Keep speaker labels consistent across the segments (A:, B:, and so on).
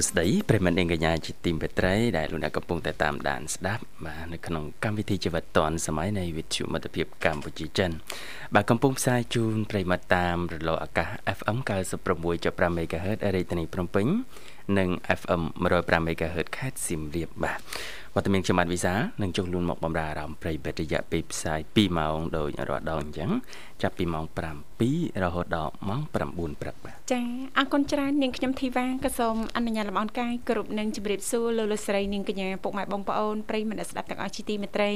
A: សួស្តីប្រិមត្តនាងកញ្ញាជាទីមេត្រីដែលលោកអ្នកកំពុងតែតាមដានស្ដាប់បាទនៅក្នុងកម្មវិធីជីវិតឌွန်សម័យនៃវិទ្យុមិត្តភាពកម្ពុជាចិនបាទកំពុងផ្សាយជូនប្រិមត្តតាមរលកអាកាស FM 96.5 MHz រាជធានីភ្នំពេញនិង FM 105 MHz ខេត្តសៀមរាបបាទ វត្តមានខ្ញុំបាទវិសានឹងចុះលួនមកបំរើអារម្មណ៍ប្រិយមិត្តរយៈពេលផ្សាយ2ម៉ោងដោយរាល់ដងអញ្ចឹងចាប់ពីម៉ោង7រហូតដល់ម៉ោង9ព្រឹកបាទ
B: ចាអរគុណច្រើននាងខ្ញុំធីវ៉ាក៏សូមអនុញ្ញាតលំអរកាយគ្រប់នឹងជម្រាបសួរលោកលោកស្រីនាងកញ្ញាពុកម៉ែបងប្អូនប្រិយមិត្តស្ដាប់ទាំងអស់ជាទីមេត្រី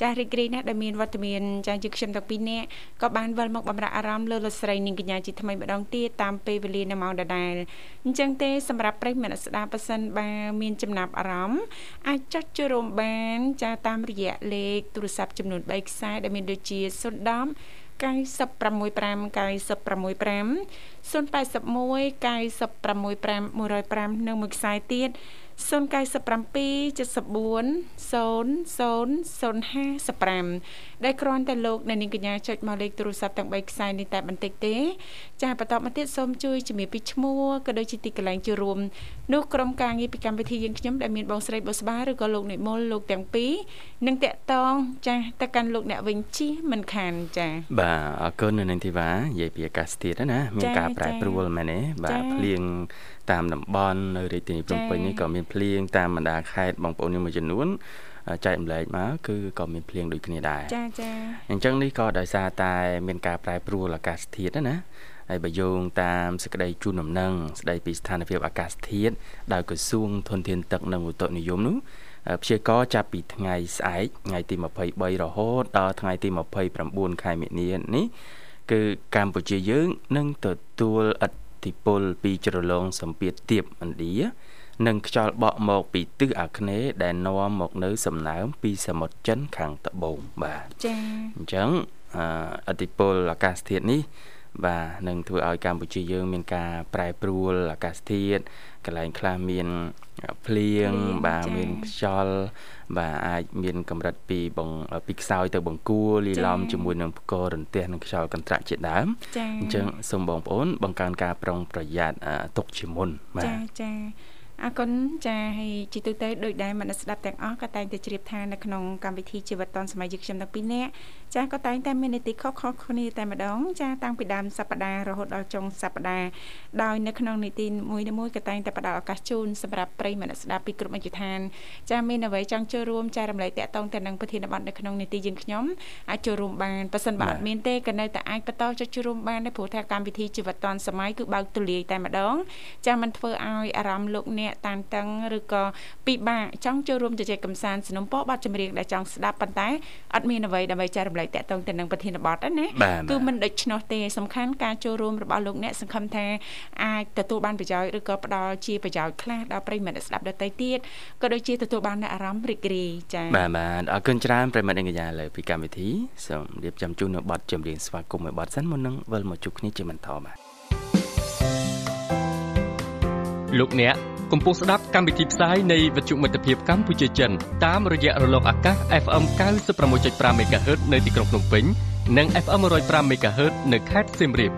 B: ចារីករាយណាស់ដែលមានវត្តមានចាយើងខ្ញុំទាំងពីរនាក់ក៏បានវិលមកបំរើអារម្មណ៍លោកលោកស្រីនាងកញ្ញាជាថ្មីម្ដងទៀតតាមពេលវេលានៅម៉ោងដដែលអញ្ចឹងទេសម្រាប់ប្រិយមិត្តស្ដាប់ប៉ះសិនបើមានចំណាប់អារម្មណ៍អាចចុចចូលរួមបានចាតាមរយៈលេខទូរស័ព្ទចំនួន3ខ្សែដែលមានដូចជា010 965 965 081 965 105និងមួយខ្សែទៀត097 74 00055ដែលគ្រាន់តែលោកអ្នកនាងកញ្ញាចុចមកលេខទូរស័ព្ទទាំង3ខ្សែនេះតែបន្តិចទេចាបន្តមកទៀតសូមជួយជំរាបពីឈ្មោះក៏ដូចជាទីកន្លែងជួបរួមនោះក្រុមការងារពីកម្មវិធីយើងខ្ញុំដែលមានបងស្រីបុស្បាឬក៏លោកនិមលលោកទាំងពីរនឹងតាក់តងចាទៅកាន់លោកអ្នកវិញជិះមិនខានចា
A: បាទអរគុណនៅនឹងធីវ៉ានិយាយពីអាកាសធាតុណាមានការប្រែប្រួលមែនទេបាទភ្លៀងតាមតំបន់នៅរាជធានីភ្នំពេញនេះក៏មានភ្លៀងតាមបណ្ដាខេត្តបងប្អូនមួយចំនួនចែកម្លែកមកគឺក៏មានភ្លៀងដូចគ្នាដែរ
B: ចាចា
A: អញ្ចឹងនេះក៏ដោយសារតែមានការប្រែប្រួលអាកាសធាតុណាហើយបើយោងតាមសេចក្តីជូនដំណឹងស្តីពីស្ថានភាពអាកាសធាតុដោយក្រសួងធនធានទឹកនិងឧតុនិយមនោះព្យាករចាប់ពីថ្ងៃស្អែកថ្ងៃទី23រហូតដល់ថ្ងៃទី29ខែមិនិនានេះ គឺកម្ពុជាយើងនឹងទទួលឥទ្ធទ្ធិពលពីជ្រលងសម្ពាធទៀបឥណ្ឌានិងខ្យល់បក់មកពីទិសអាគ្នេយ៍ដែលនាំមកនៅសំណើមពីសមុទ្រចិនខាងត្បូងបាទ
B: ចា៎
A: អញ្ចឹងអតិពលអាកាសធាតុនេះបាទនឹងធ្វើឲ្យកម្ពុជាយើងមានការប្រែប្រួលអាកាសធាតុ កន្លែងខ្លះមានភ្លៀងបាទមានខ្យល់បាទអាចមានកម្រិតពីបងពីខ្សោយទៅបង្គួរលីឡំជាមួយនឹងផ្គររន្ទះនិងខ្យល់កន្ត្រាក់ជាដើមអញ្ចឹងសូមបងប្អូនបង្កើនការប្រុងប្រយ័ត្នទុកជាមុន
B: បាទចាចា អរគុណចាហើយជីទូទៅដោយដែលមនស្សស្ដាប់ទាំងអស់ក៏តែងតែជ្រាបថានៅក្នុងកម្មវិធីជីវិតឌុនសម័យយើងខ្ញុំទាំងពីរនាក់ចាក៏តែងតែមាននីតិខុសៗគ្នាតែម្ដងចាតាំងពីដើមសប្ដាហ៍រហូតដល់ចុងសប្ដាហ៍ដោយនៅក្នុងនីតិមួយមួយក៏តែងតែផ្ដល់ឱកាសជូនសម្រាប់ប្រិយមនស្សស្ដាប់ពីគ្រប់មជ្ឈដ្ឋានចាមានអ្វីចង់ចូលរួមចែករំលែកតាក់ទងទៅនឹងប្រធានបទនៅក្នុងនីតិយើងខ្ញុំអាចចូលរួមបានប៉ះសិនបើអត់មានទេក៏នៅតែអាចបន្តចុចចូលរួមបានដែរព្រោះថាកម្មវិធីជីវិតឌុនសម័យគឺបើកទូលាយតែម្ដងចាមិនធ្វើឲ្យអារម្មណ៍លោកអ្នកតានតឹងឬក៏ពិបាកចង់ចូលរួមជជែកកម្សាន្តสนុំពោបទចម្រៀងដែលចង់ស្ដាប់ប៉ុន្តែអត់មានអ្វីដើម្បីចែករំលែកតាក់ទងទៅនឹងប្រធានបទណាគឺមិនដូច្នោះទេសំខាន់ការចូលរួមរបស់លោកអ្នកសង្ឃឹមថាអាចទទួលបានប្រយោជន៍ឬក៏ផ្ដល់ជាប្រយោជន៍ខ្លះដល់ប្រិយមិត្តស្ដាប់ដទៃទៀតក៏ដូចជាទទួលបានអារម្មណ៍រីករាយចា៎
A: បាទបាទអរគុណច្រើនប្រិយមិត្តអង្គការលើពីកម្មវិធីសូមរៀបចំជូននៅបទចម្រៀងស្វាគមន៍មួយបទសិនមុននឹងវិលមកជួបគ្នាជាបន្តបាទ
C: លោកអ្នកកំពុងស្ដាប់កម្មវិធីផ្សាយនៃវិទ្យុមិត្តភាពកម្ពុជាចិនតាមរយៈរលកអាកាស FM 96.5 MHz នៅទីក្រុងភ្នំពេញនិង FM 105 MHz នៅខេត្តសៀមរាប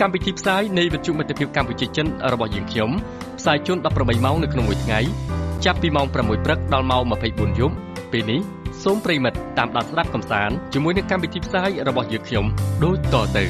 C: កម្មវិធីផ្សាយនៃវិទ្យុមិត្តភាពកម្ពុជាចិនរបស់យើងខ្ញុំផ្សាយជូន18ម៉ោងនៅក្នុងមួយថ្ងៃចាប់ពីម៉ោង6ព្រឹកដល់ម៉ោង24យប់ពេលនេះសូមប្រិមិត្តតាមដានស្ដាប់កំសាន្តជាមួយនឹងកម្មវិធីផ្សាយរបស់យើងខ្ញុំដូចតទៅ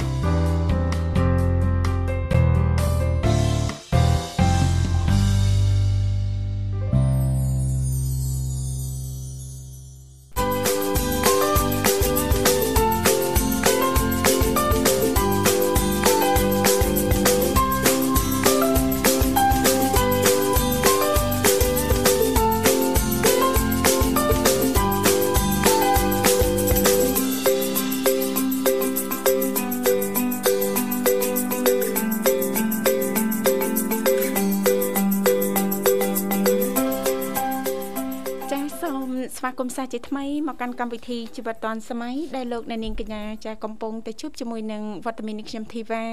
B: សាជាថ្មីមកកាន់កម្មវិធីជីវិតឌွန်សម័យដែលលោកអ្នកនាងកញ្ញាចាកំពុងតែជួបជាមួយនឹងវត្តមាននេះខ្ញុំធីវ៉ា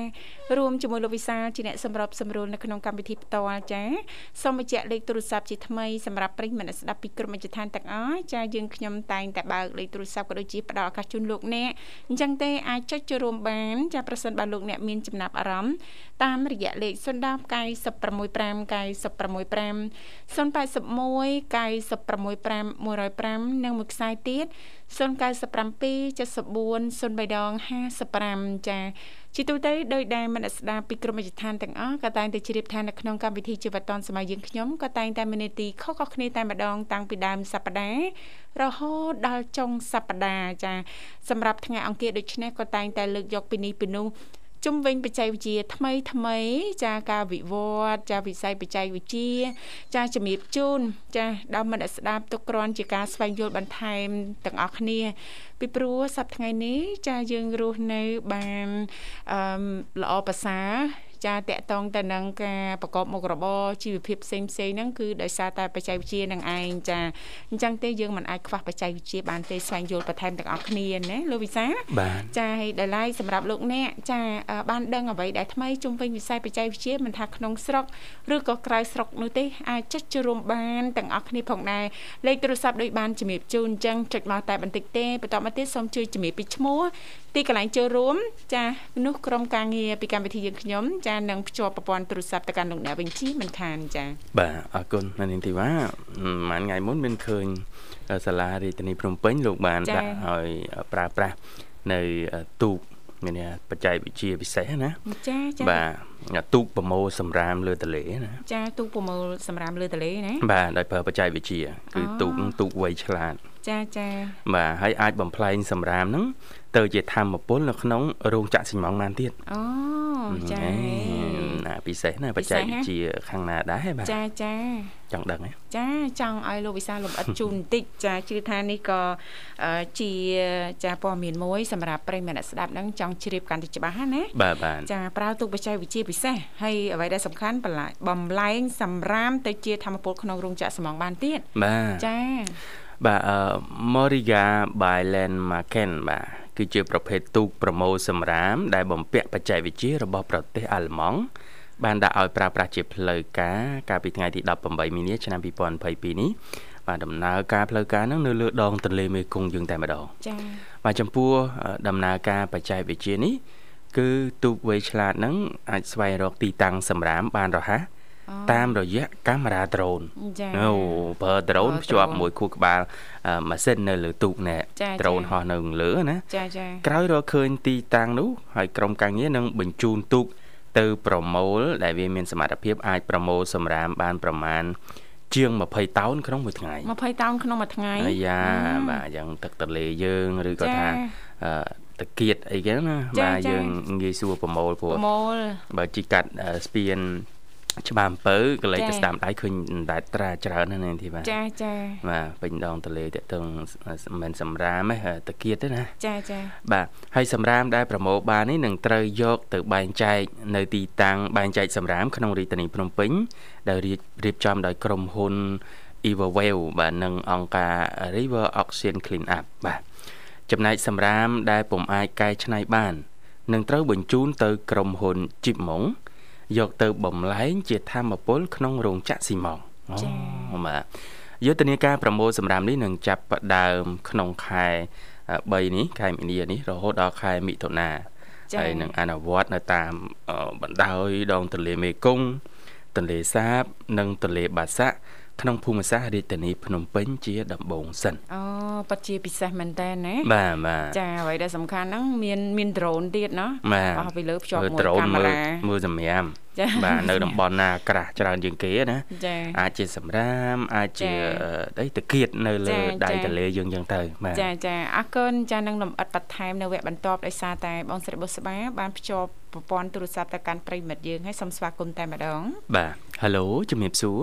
B: រួមជាមួយលោកវិសាលជាអ្នកសម្របសម្រួលនៅក្នុងកម្មវិធីផ្ទាល់ចាសូមបញ្ជាក់លេខទូរស័ព្ទជាថ្មីសម្រាប់ប្រិយមិត្តស្ដាប់ពីក្រុមអិច្ចឋានទាំងអស់ចាយើងខ្ញុំតែងតែបើកលេខទូរស័ព្ទក៏ដូចជាផ្ដល់ឱកាសជូនលោកអ្នកអញ្ចឹងទេអាចចុចចូលរួមបានចាប្រសិនបើលោកអ្នកមានចំណាប់អារម្មណ៍តាមរយៈលេខ010 965 965 081 965 105និងមួយខ្សែទៀត097 74 03ដង55ចាជាទូទៅដោយដែលមនស្ដាពីក្រុមអិច្ចឋានទាំងអស់ក៏តែងតែជ្រាបថានៅក្នុងកម្មវិធីជីវិតឌុនសម័យយើងខ្ញុំក៏តែងតែមាននីតិខុសៗគ្នាតែម្ដងតាំងពីដើមសប្ដាហ៍រហូតដល់ចុងសប្ដាហ៍ចាសម្រាប់ថ្ងៃអង្គារដូចនេះក៏តែងតែលើកយកពីនេះពីនោះ ជំវិញបច្ចេកវិទ្យាថ្មីថ្មីចាការវិវត្តចាវិស័យបច្ចេកវិទ្យាចាជំរាបជូនចាដល់មិត្តស្ដាប់ទុកគ្រាន់ជាការស្វែងយល់បន្ថែមទាំងអស់គ្នា ពីព្រោះសប្តាហ៍ថ្ងៃនេះចាយើងរស់នៅបានអឺល្អប្រសើរ ចាតកតងទៅនឹងការប្រកបមុខរបរជីវភាពផ្សេងផ្សេងហ្នឹងគឺដោយសារតែបច្ចេកវិទ្យានឹងឯងចាអញ្ចឹងទេយើងមិនអាចខ្វះបច្ចេកវិទ្យាបានទេស្វែងយល់បន្ថែមទាំងអស់គ្នាណាលោកវិសាចាហើយដល់ឡៃសម្រាប់លោកអ្នកចាបានដឹងអ្វីដែលថ្មីជុំវិញវិស័យបច្ចេកវិទ្យាមិនថាក្នុងស្រុកឬក៏ក្រៅស្រុកនោះទេអាចចុចចូលរួមបានទាំងអស់គ្នាផងដែរលេខទូរស័ព្ទដូចបានជំរាបជូនអញ្ចឹងចុចមកតែបន្តិចទេបន្តមកទៀតសូមជួយជំរាបពីឈ្មោះទីកន្លែងចូលរួមចានោះក្រុមការងារពីកម្មវិធីយើងខ្ញុំចានឹងភ្ជាប់ប្រព័ន្ធទូរស័ព្ទទៅកាន់លោកអ្នកវិញជីមិនខានចា
A: បាទអរគុណនាងធីវ៉ាមួយថ្ងៃមុនមានឃើញសាលារាជធានីភ្នំពេញលោកបានដាក់ឲ្យប្រើប្រាស់នៅទូកមានបច្ចេកវិទ្យាពិសេសណា
B: ចាចា
A: បាទ ទូកប្រមូលសម្រាមលើទលេណា
B: ចាទូកប្រមូលសម្រាមលើទលេណា
A: បាទដោយប្រើបច្ចេកវិទ្យាគឺទូកទូកវៃឆ្លាត
B: ចាចា
A: បាទហើយអាចបំផ្លែងសម្រាមហ្នឹងទៅជាធម្មពលនៅក្នុងរោងចក្រស៊ីម៉ងណានទៀត
B: អូចា
A: ណាពិសេសណាបច្ចេកវិទ្យាខាងណាដែរបាទ
B: ចាចា
A: ចង់ដឹងទេ
B: ចាចង់ឲ្យលោកវិសាលលំអិតជូនបន្តិចចាជឿថានេះក៏ជាចាព័ត៌មានមួយសម្រាប់ប្រិយមិត្តស្ដាប់ហ្នឹងចង់ជ្រាបកាន់តែច្បាស់ណា
A: បាទបាទ
B: ចាប្រើទូកបច្ចេកវិទ្យាពិសេសហើយអ្វីដែលសំខាន់បំលែងសម្រាមទៅជាធម្មពលក្នុងរោងចក្រស្មងបានទៀត
A: បាទ
B: ចា
A: បាទអឺ Moriga by Len Maken បាទគឺជាប្រភេទទូកប្រមូលសម្រាម ដែលបំពាក់បច្ចេកវិទ្យារបស់ប្រទេសអាល្លឺម៉ង់បានដាក់ឲ្យប្រើប្រាស់ជាផ្លូវការកាលពីថ្ងៃទី18មីនាឆ្នាំ2022នេះបាទដំណើរការផ្លូវការហ្នឹងនៅលើដងទន្លេមេគង្គយើងតែម្ដង
B: ចា៎
A: បាទចំពោះដំណើរការបច្ចេកវិទ្យានេះ គឺទូកវៃឆ្លាតហ្នឹងអាចស្វែងរកទីតាំងសម្រាមបានរហ័សតាមរយៈកាមេរ៉ាដ្រូនអូប្រើដ្រូនភ្ជាប់មួយខួរក្បាលម៉ាស៊ីននៅលើទូកណែដ្រូនហោះនៅលើណា
B: ចាចា
A: ក្រោយរកឃើញទីតាំងនោះហើយក្រុមការងារនឹងបញ្ជូនទូកទៅប្រមូល ដែលវាមានសមត្ថភាពអាចប្រមូលសម្រាមបានប្រមាណជាង20តោនក្នុងមួយថ្ងៃ
B: 20តោនក្នុងមួយថ្ងៃ
A: អាយ៉ាបាទអញ្ចឹងទឹកទលេយើងឬក៏ថា តកៀតអីគេណាបាទយើងងាយស្រួលប្រមូលព្រោះ
B: ប្រមូល
A: បើជីកាត់ស្ពានច្បារអំពើក៏លេចទៅស្ដាំដៃឃើញតែត្រាច្រើនណាស់នាងធីបា
B: ចាចា
A: បាទពេញដងទលេតទៅមិនសម្រាមទេតាគៀតទេណា
B: ចាចា
A: បាទហើយសម្រាមដែលប្រមូលបាននេះនឹងត្រូវយកទៅបែងចែកនៅទីតាំងបែងចែកសម្រាមក្នុងរាជធានីភ្នំពេញដែលរៀបចំដោយក្រុមហ៊ុន Everwell បាទនិងអង្គការ River Ocean Clean Up បាទ ចំណែកសម្រាមដែលពុំអាចកែច្នៃបាននឹងត្រូវបញ្ជូនទៅក្រុមហ៊ុន Chipmunk យកទៅបំលែងជាធម្មពលក្នុងរោងចក្រស៊ីម៉ង
B: ចា៎
A: បាទយុទ្ធនាការប្រមូលសម្រាមនេះនឹងចាប់ផ្ដើមក្នុងខែ3នេះខែមីនានេះរហូតដល់ខែមិថុនាហើយនឹងអនុវត្តនៅតាមបណ្ដោយដងទន្លេមេគង្គទន្លេសាប និងទន្លេបាសាក់ ក្នុងភូមិសាស្ត្ររាជធានីភ្នំពេញជាដំបូងសិន
B: អូប៉ាត់ជាពិសេសមែនតើណា
A: បាទបាទ
B: ចាអ្វីដែលសំខាន់ហ្នឹងមានមាន drone ទៀតណា
A: អ
B: ស់ពីលើភ្ជាប់មួយកាមេរ៉ា
A: មើលសម្រាមបាទនៅតំបន់ណាក្រាស់ច្រើនជាងគេណាអាចជាសម្រាមអាចជាអីតាគៀតនៅលើដៃទលេយើងយ៉ាងទៅបាទ
B: ចាចាអរគុណចានឹងលំអិតបន្ថែមនៅវគ្គបន្ទាប់ដោយសារតែបងស្រីបុស្បាបានភ្ជាប់ប្រព័ន្ធទូរស័ព្ទទៅកាន់ប្រិមិត្តយើងហើយសូមស្វាគមន៍តែម្ដង
A: បាទ Halo ជំរាបសួរ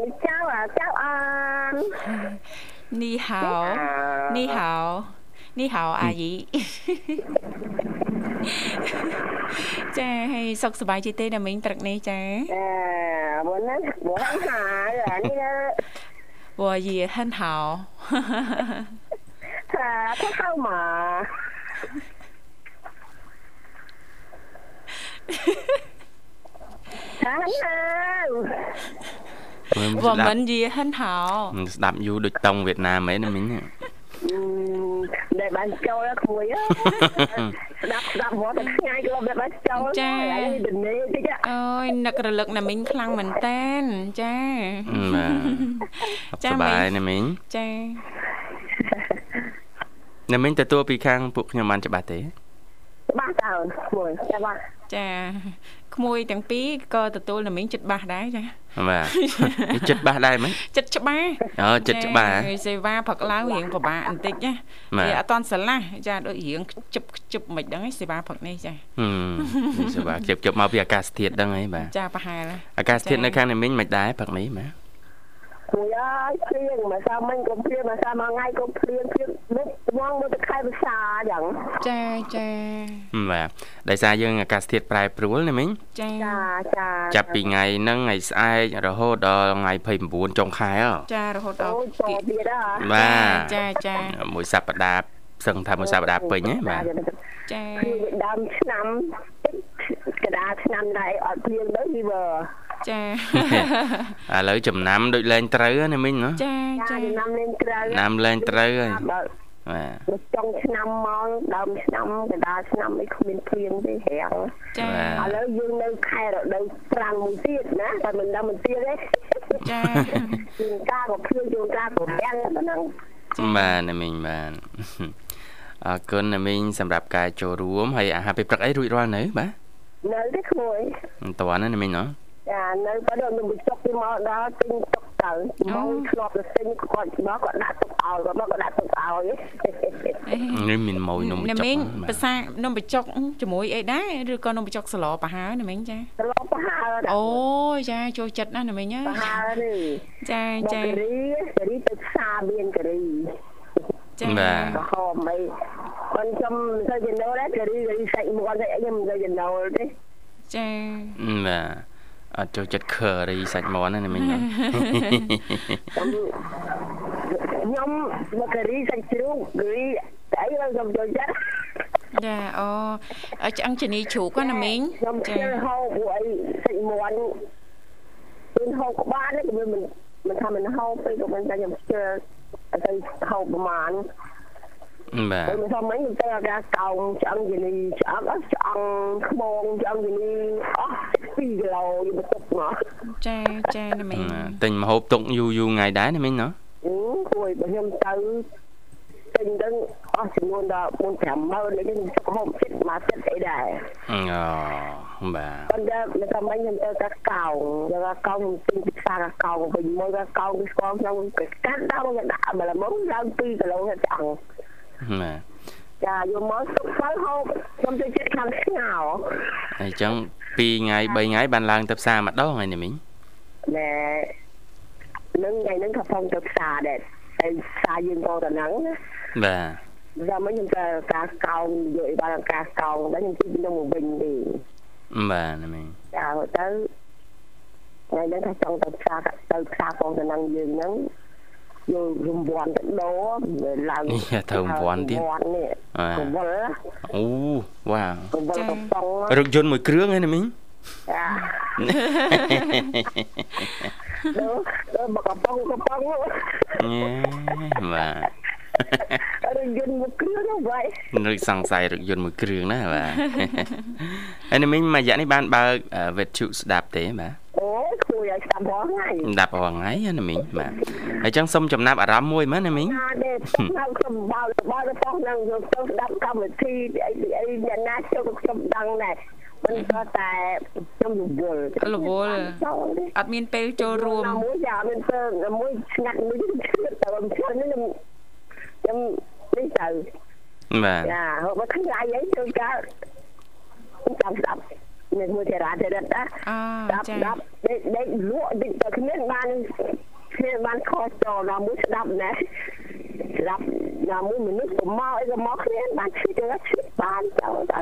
D: 你早啊，早安。
B: 你好，你好，你好，阿姨。ចាហើយសុខសប្បាយជាទេដល់មិញព្រឹកនេះចា
D: អឺមុនហ្នឹងមុនហាអានេះ
B: វ 我也很好
D: ថាថាហៅមក បើមិ
B: នយីហិនហោ
A: ស្ដាប់យូរដូចតង់វៀតណាមឯណាមិញ
D: ដែលបានចូលក្មួយស្ដាប់ស្ដាប់វត្តថ្ងៃក្លឹបដែលបានចូលចាដនេតិច
B: អើយនឹករលឹកណាមិញខ្លាំងមែនតែនចា
A: ចាសบายណាមិញ
B: ចា
A: ណាមិញទទួលពីខាងពួកខ្ញុំបានច្បាស់ទេច្បា
D: ស់តើក្មួយច្បាស់
B: ចាក្មួយទាំងពីរក៏ទទួលណាមិញចិត្តបាស់ដែរចា
A: បាទនេះចិត្តបាស់ដែរហ្មង
B: ចិត្តច្បាស់
A: អូចិត្តច្បាស់
B: ចាសេវាផឹកឡើងរៀងពិបាកបន្តិចណា
A: បាទ
B: វាអត់តន់ស្រឡះចាដូចរៀងខ្ជិបខ្ជិបមិនដឹងឯងសេវាផឹកនេះចា
A: ហឹមសប្បាយជិបជិបមកពីអាកាសធាតុដឹងអីបាទ
B: ចាប្រហែល
A: អាកាសធាតុនៅខាងណាមីងមិនដែរផឹកនេះបាទ
D: ក្មួយអើយព្រៀងមកសាមិញក៏ព្រៀងមកសាមួយថ្ងៃក៏ព្រៀងព្រៀងមុខងងមកទៅខែភាសាចឹង
B: ចាចា
A: បាទដោយសារយើងអាកាសធាតុប្រែប្រួលណាមីង
B: ចា
D: ចាចា
A: ចាប់ពីថ្ងៃហ្នឹងថ្ងៃស្អែករហូតដល់ថ្ងៃ29ចុងខែហ៎
B: ចារហូតដល់
D: អូយតទៀតហ៎
A: បាទ
B: ចាចា
A: មួយសប្តាហ៍សឹងថាមួយសប្តាហ៍ពេញហ៎បាទ
B: ចា
D: ព្រៀងដើមឆ្នាំកដាឆ្នាំដែរអត់ព្រៀងទៅវា
B: ចា
A: ឥឡូវចំណាំដូចលែងត្រូវណាមីងណា
B: ចា
D: ចា
B: ចា
D: ចំណាំលេងត្រូវ
A: ណាំលែងត្រូវហើយ
D: ដល់
A: បាទ
D: មកចុងឆ្នាំមកដើមឆ្នាំកដាឆ្នាំអីគ្មានព្រៀងទេរាំង
B: ចា
D: ឥឡូវយើងនៅខែរដូវប្រាំងមួយទៀតណាតែមិនដឹងមិនទៀតទេ
B: ចា
D: ជួនកាលក៏ព្រៀងជួនកាលក៏រាំងប៉ុណ្ណឹង
A: បាទណាមីងបាទអរគុណណាមីងសម្រាប់ការចូលរួមហើយអាហារពេលព្រឹកអីរួចរាល់នៅបាទ
D: នៅទេក្មួយ
A: មិនតាន់ណាណាមីងណា
D: ចានៅប៉ុន្តែនឹងបញ្ចុកពីមកដល់ទិញទុកទៅមកធ្លាប់ទៅទិញគាត់មកគាត់ដាក់ទុកឲ្យគាត់មកគាត់ដាក់ទុកឲ្យ
A: នេះមានម៉ួយនំ
B: ណា
A: ចុក
B: មីង
A: បាទ
B: ភាសានំបញ្ចុកជាមួយអីដែរឬក៏នំបញ្ចុកសឡប្រហើរណាមីងចា
D: ត្រឡប់ប្រហើរ
B: អូយចាចូលចិត្តណាស់ណាមីងអើ
D: ប្រហើរនេះ
B: ចា
D: ចា
B: ចា
D: ការីការីទៅផ្សារមានការី
B: ចា
A: បាទ
D: ក្រហមអីប៉ុន្តែខ្ញុំមិនទៅចំណូលដែរការីការីសាច់មាន់សាច់អីខ្ញុំមិនទៅចំណូលទេ
B: ចា
A: បាទ អត់ចូលចិត្ត curry សាច់មាន់ណាណាមីងណា
D: ខ្ញុំខ្ញុំមកការីសាច់ជ្រូកការីអីខ្ញុំចូលចិត្ត
B: ចាអូអឆ្អឹងជំនីជ្រូកណាមីង
D: ខ្ញុំជិះហូបពួកអីសាច់មាន់ពេលហូបក្បាលនេះក៏មិនមិនថាមិនហូបពេកក៏មិនតែខ្ញុំជិះអត់ទៅហូបប្រហែល
A: បាទ
D: ពេលមិនធម្មតាខ្ញុំទៅអាការកោងឆ្អឹងជំនីឆ្អឹងអស់ឆ្អឹងខ្មងឆ្អឹងជំនីអស់2គីឡូខ្ញុំទៅទុកមក
B: ចាចាណាមីង
A: ទិញម្ហូបទុកយូរយូរថ្ងៃដែរណាមីងណា
D: អឺគួយបើខ្ញុំទៅទិញទៅអស់ចំនួនដល់4 5ម៉ឺននេះខ្ញុំទុកហូបចិត្តមកចិត្តអីដែរ
A: អូបាទ
D: ប៉ុន្តែមិនថាមិនខ្ញុំទៅកាកោងយកកាកោងខ្ញុំទិញពីផ្សារកាកោងវិញមួយកាកោងគឺស្គាល់ខ្ញុំកាត់ដល់មកដាក់មកល្មមឡើង2គីឡូទៅឆ្អឹង
A: បាទ
D: ចាយកមកទុកទៅហូបខ្ញុំទៅចិត្តខាងស្ងោ
A: អញ្ចឹង2ថ្ងៃ3ថ្ងៃបានឡើងទៅផ្សារម្ដងហើយណាមីង
D: ណែនឹងថ្ងៃហ្នឹងក៏ផងទៅផ្សារដែរតែផ្សារយើងក៏ទៅហ្នឹងណា
A: បាទ
D: ចាំមិនខ្ញុំទៅការកោងយកឲ្យបានការកោងតែខ្ញុំជិះខ្ញុំមកវិញទេ
A: បាទណាមីង
D: ចាទៅថ្ងៃហ្នឹងថាចង់ទៅផ្សារទៅផ្សារផងទៅហ្នឹងយើងហ្នឹង យករង្វាន់ទៅដោឡើង
A: នេះទៅរង្វាន់ទៀត
D: រង្វាន់នេះ
A: បាទ
D: កវល
A: អូវ៉ាវ
D: កវលកំប៉ុង
A: រថយន្តមួយគ្រឿងហើយណាមីង
D: ចាទៅទៅមកកំប៉ុងកំប៉ុង
A: ញ៉េបាទ
D: រយន្តមកគ្រឿងហ្នឹង vậy
A: នឹកសង្ស័យរថយន្តមួយគ្រឿងណាបាទហើយណាមីងមួយរយៈនេះបានបើកវិទ្យុស្ដាប់ទេបាទ
D: អូយគួរឲ្យស្ដាប់ផងហើយ
A: ស្ដាប់រាល់ថ្ងៃណាមីងបាទហើយចឹងសុំចំណាប់អារម្មណ៍មួយមែនណាមីង
D: ណាទេខ្ញុំខ្ញុំបោកបោករបស់នឹងខ្ញុំទៅស្ដាប់កម្មវិធីអីអីអ្នកណាចូលខ្ញុំដឹងដែរមិនក៏តែខ្ញុំរវល់
B: រវល់អត់មានពេលចូលរួម
D: មួយយ៉ាមានទៅមួយស្ងាត់មួយទៅខ្ញុំឈឺនេះខ្ញុំខ្ញុំនេះទៅ
A: បាទ
D: ចាហូបមកខ្លាយអីទៅកាចាំស្ដាប់ នេះមួយទេរ៉ាទេរ៉ាណា
B: អ
D: ស្ដាប់
B: ចា
D: ស្ដាប់ដេកដេកលក់ដេកតែគ្មានបានគ្មានបានខុសចូលណាមួយស្ដាប់ណាស្ដាប់ណាមួយមនុស្សទៅមកអីក៏មកគ្មានបានឈឺទៅឈឺបានចូលទៅ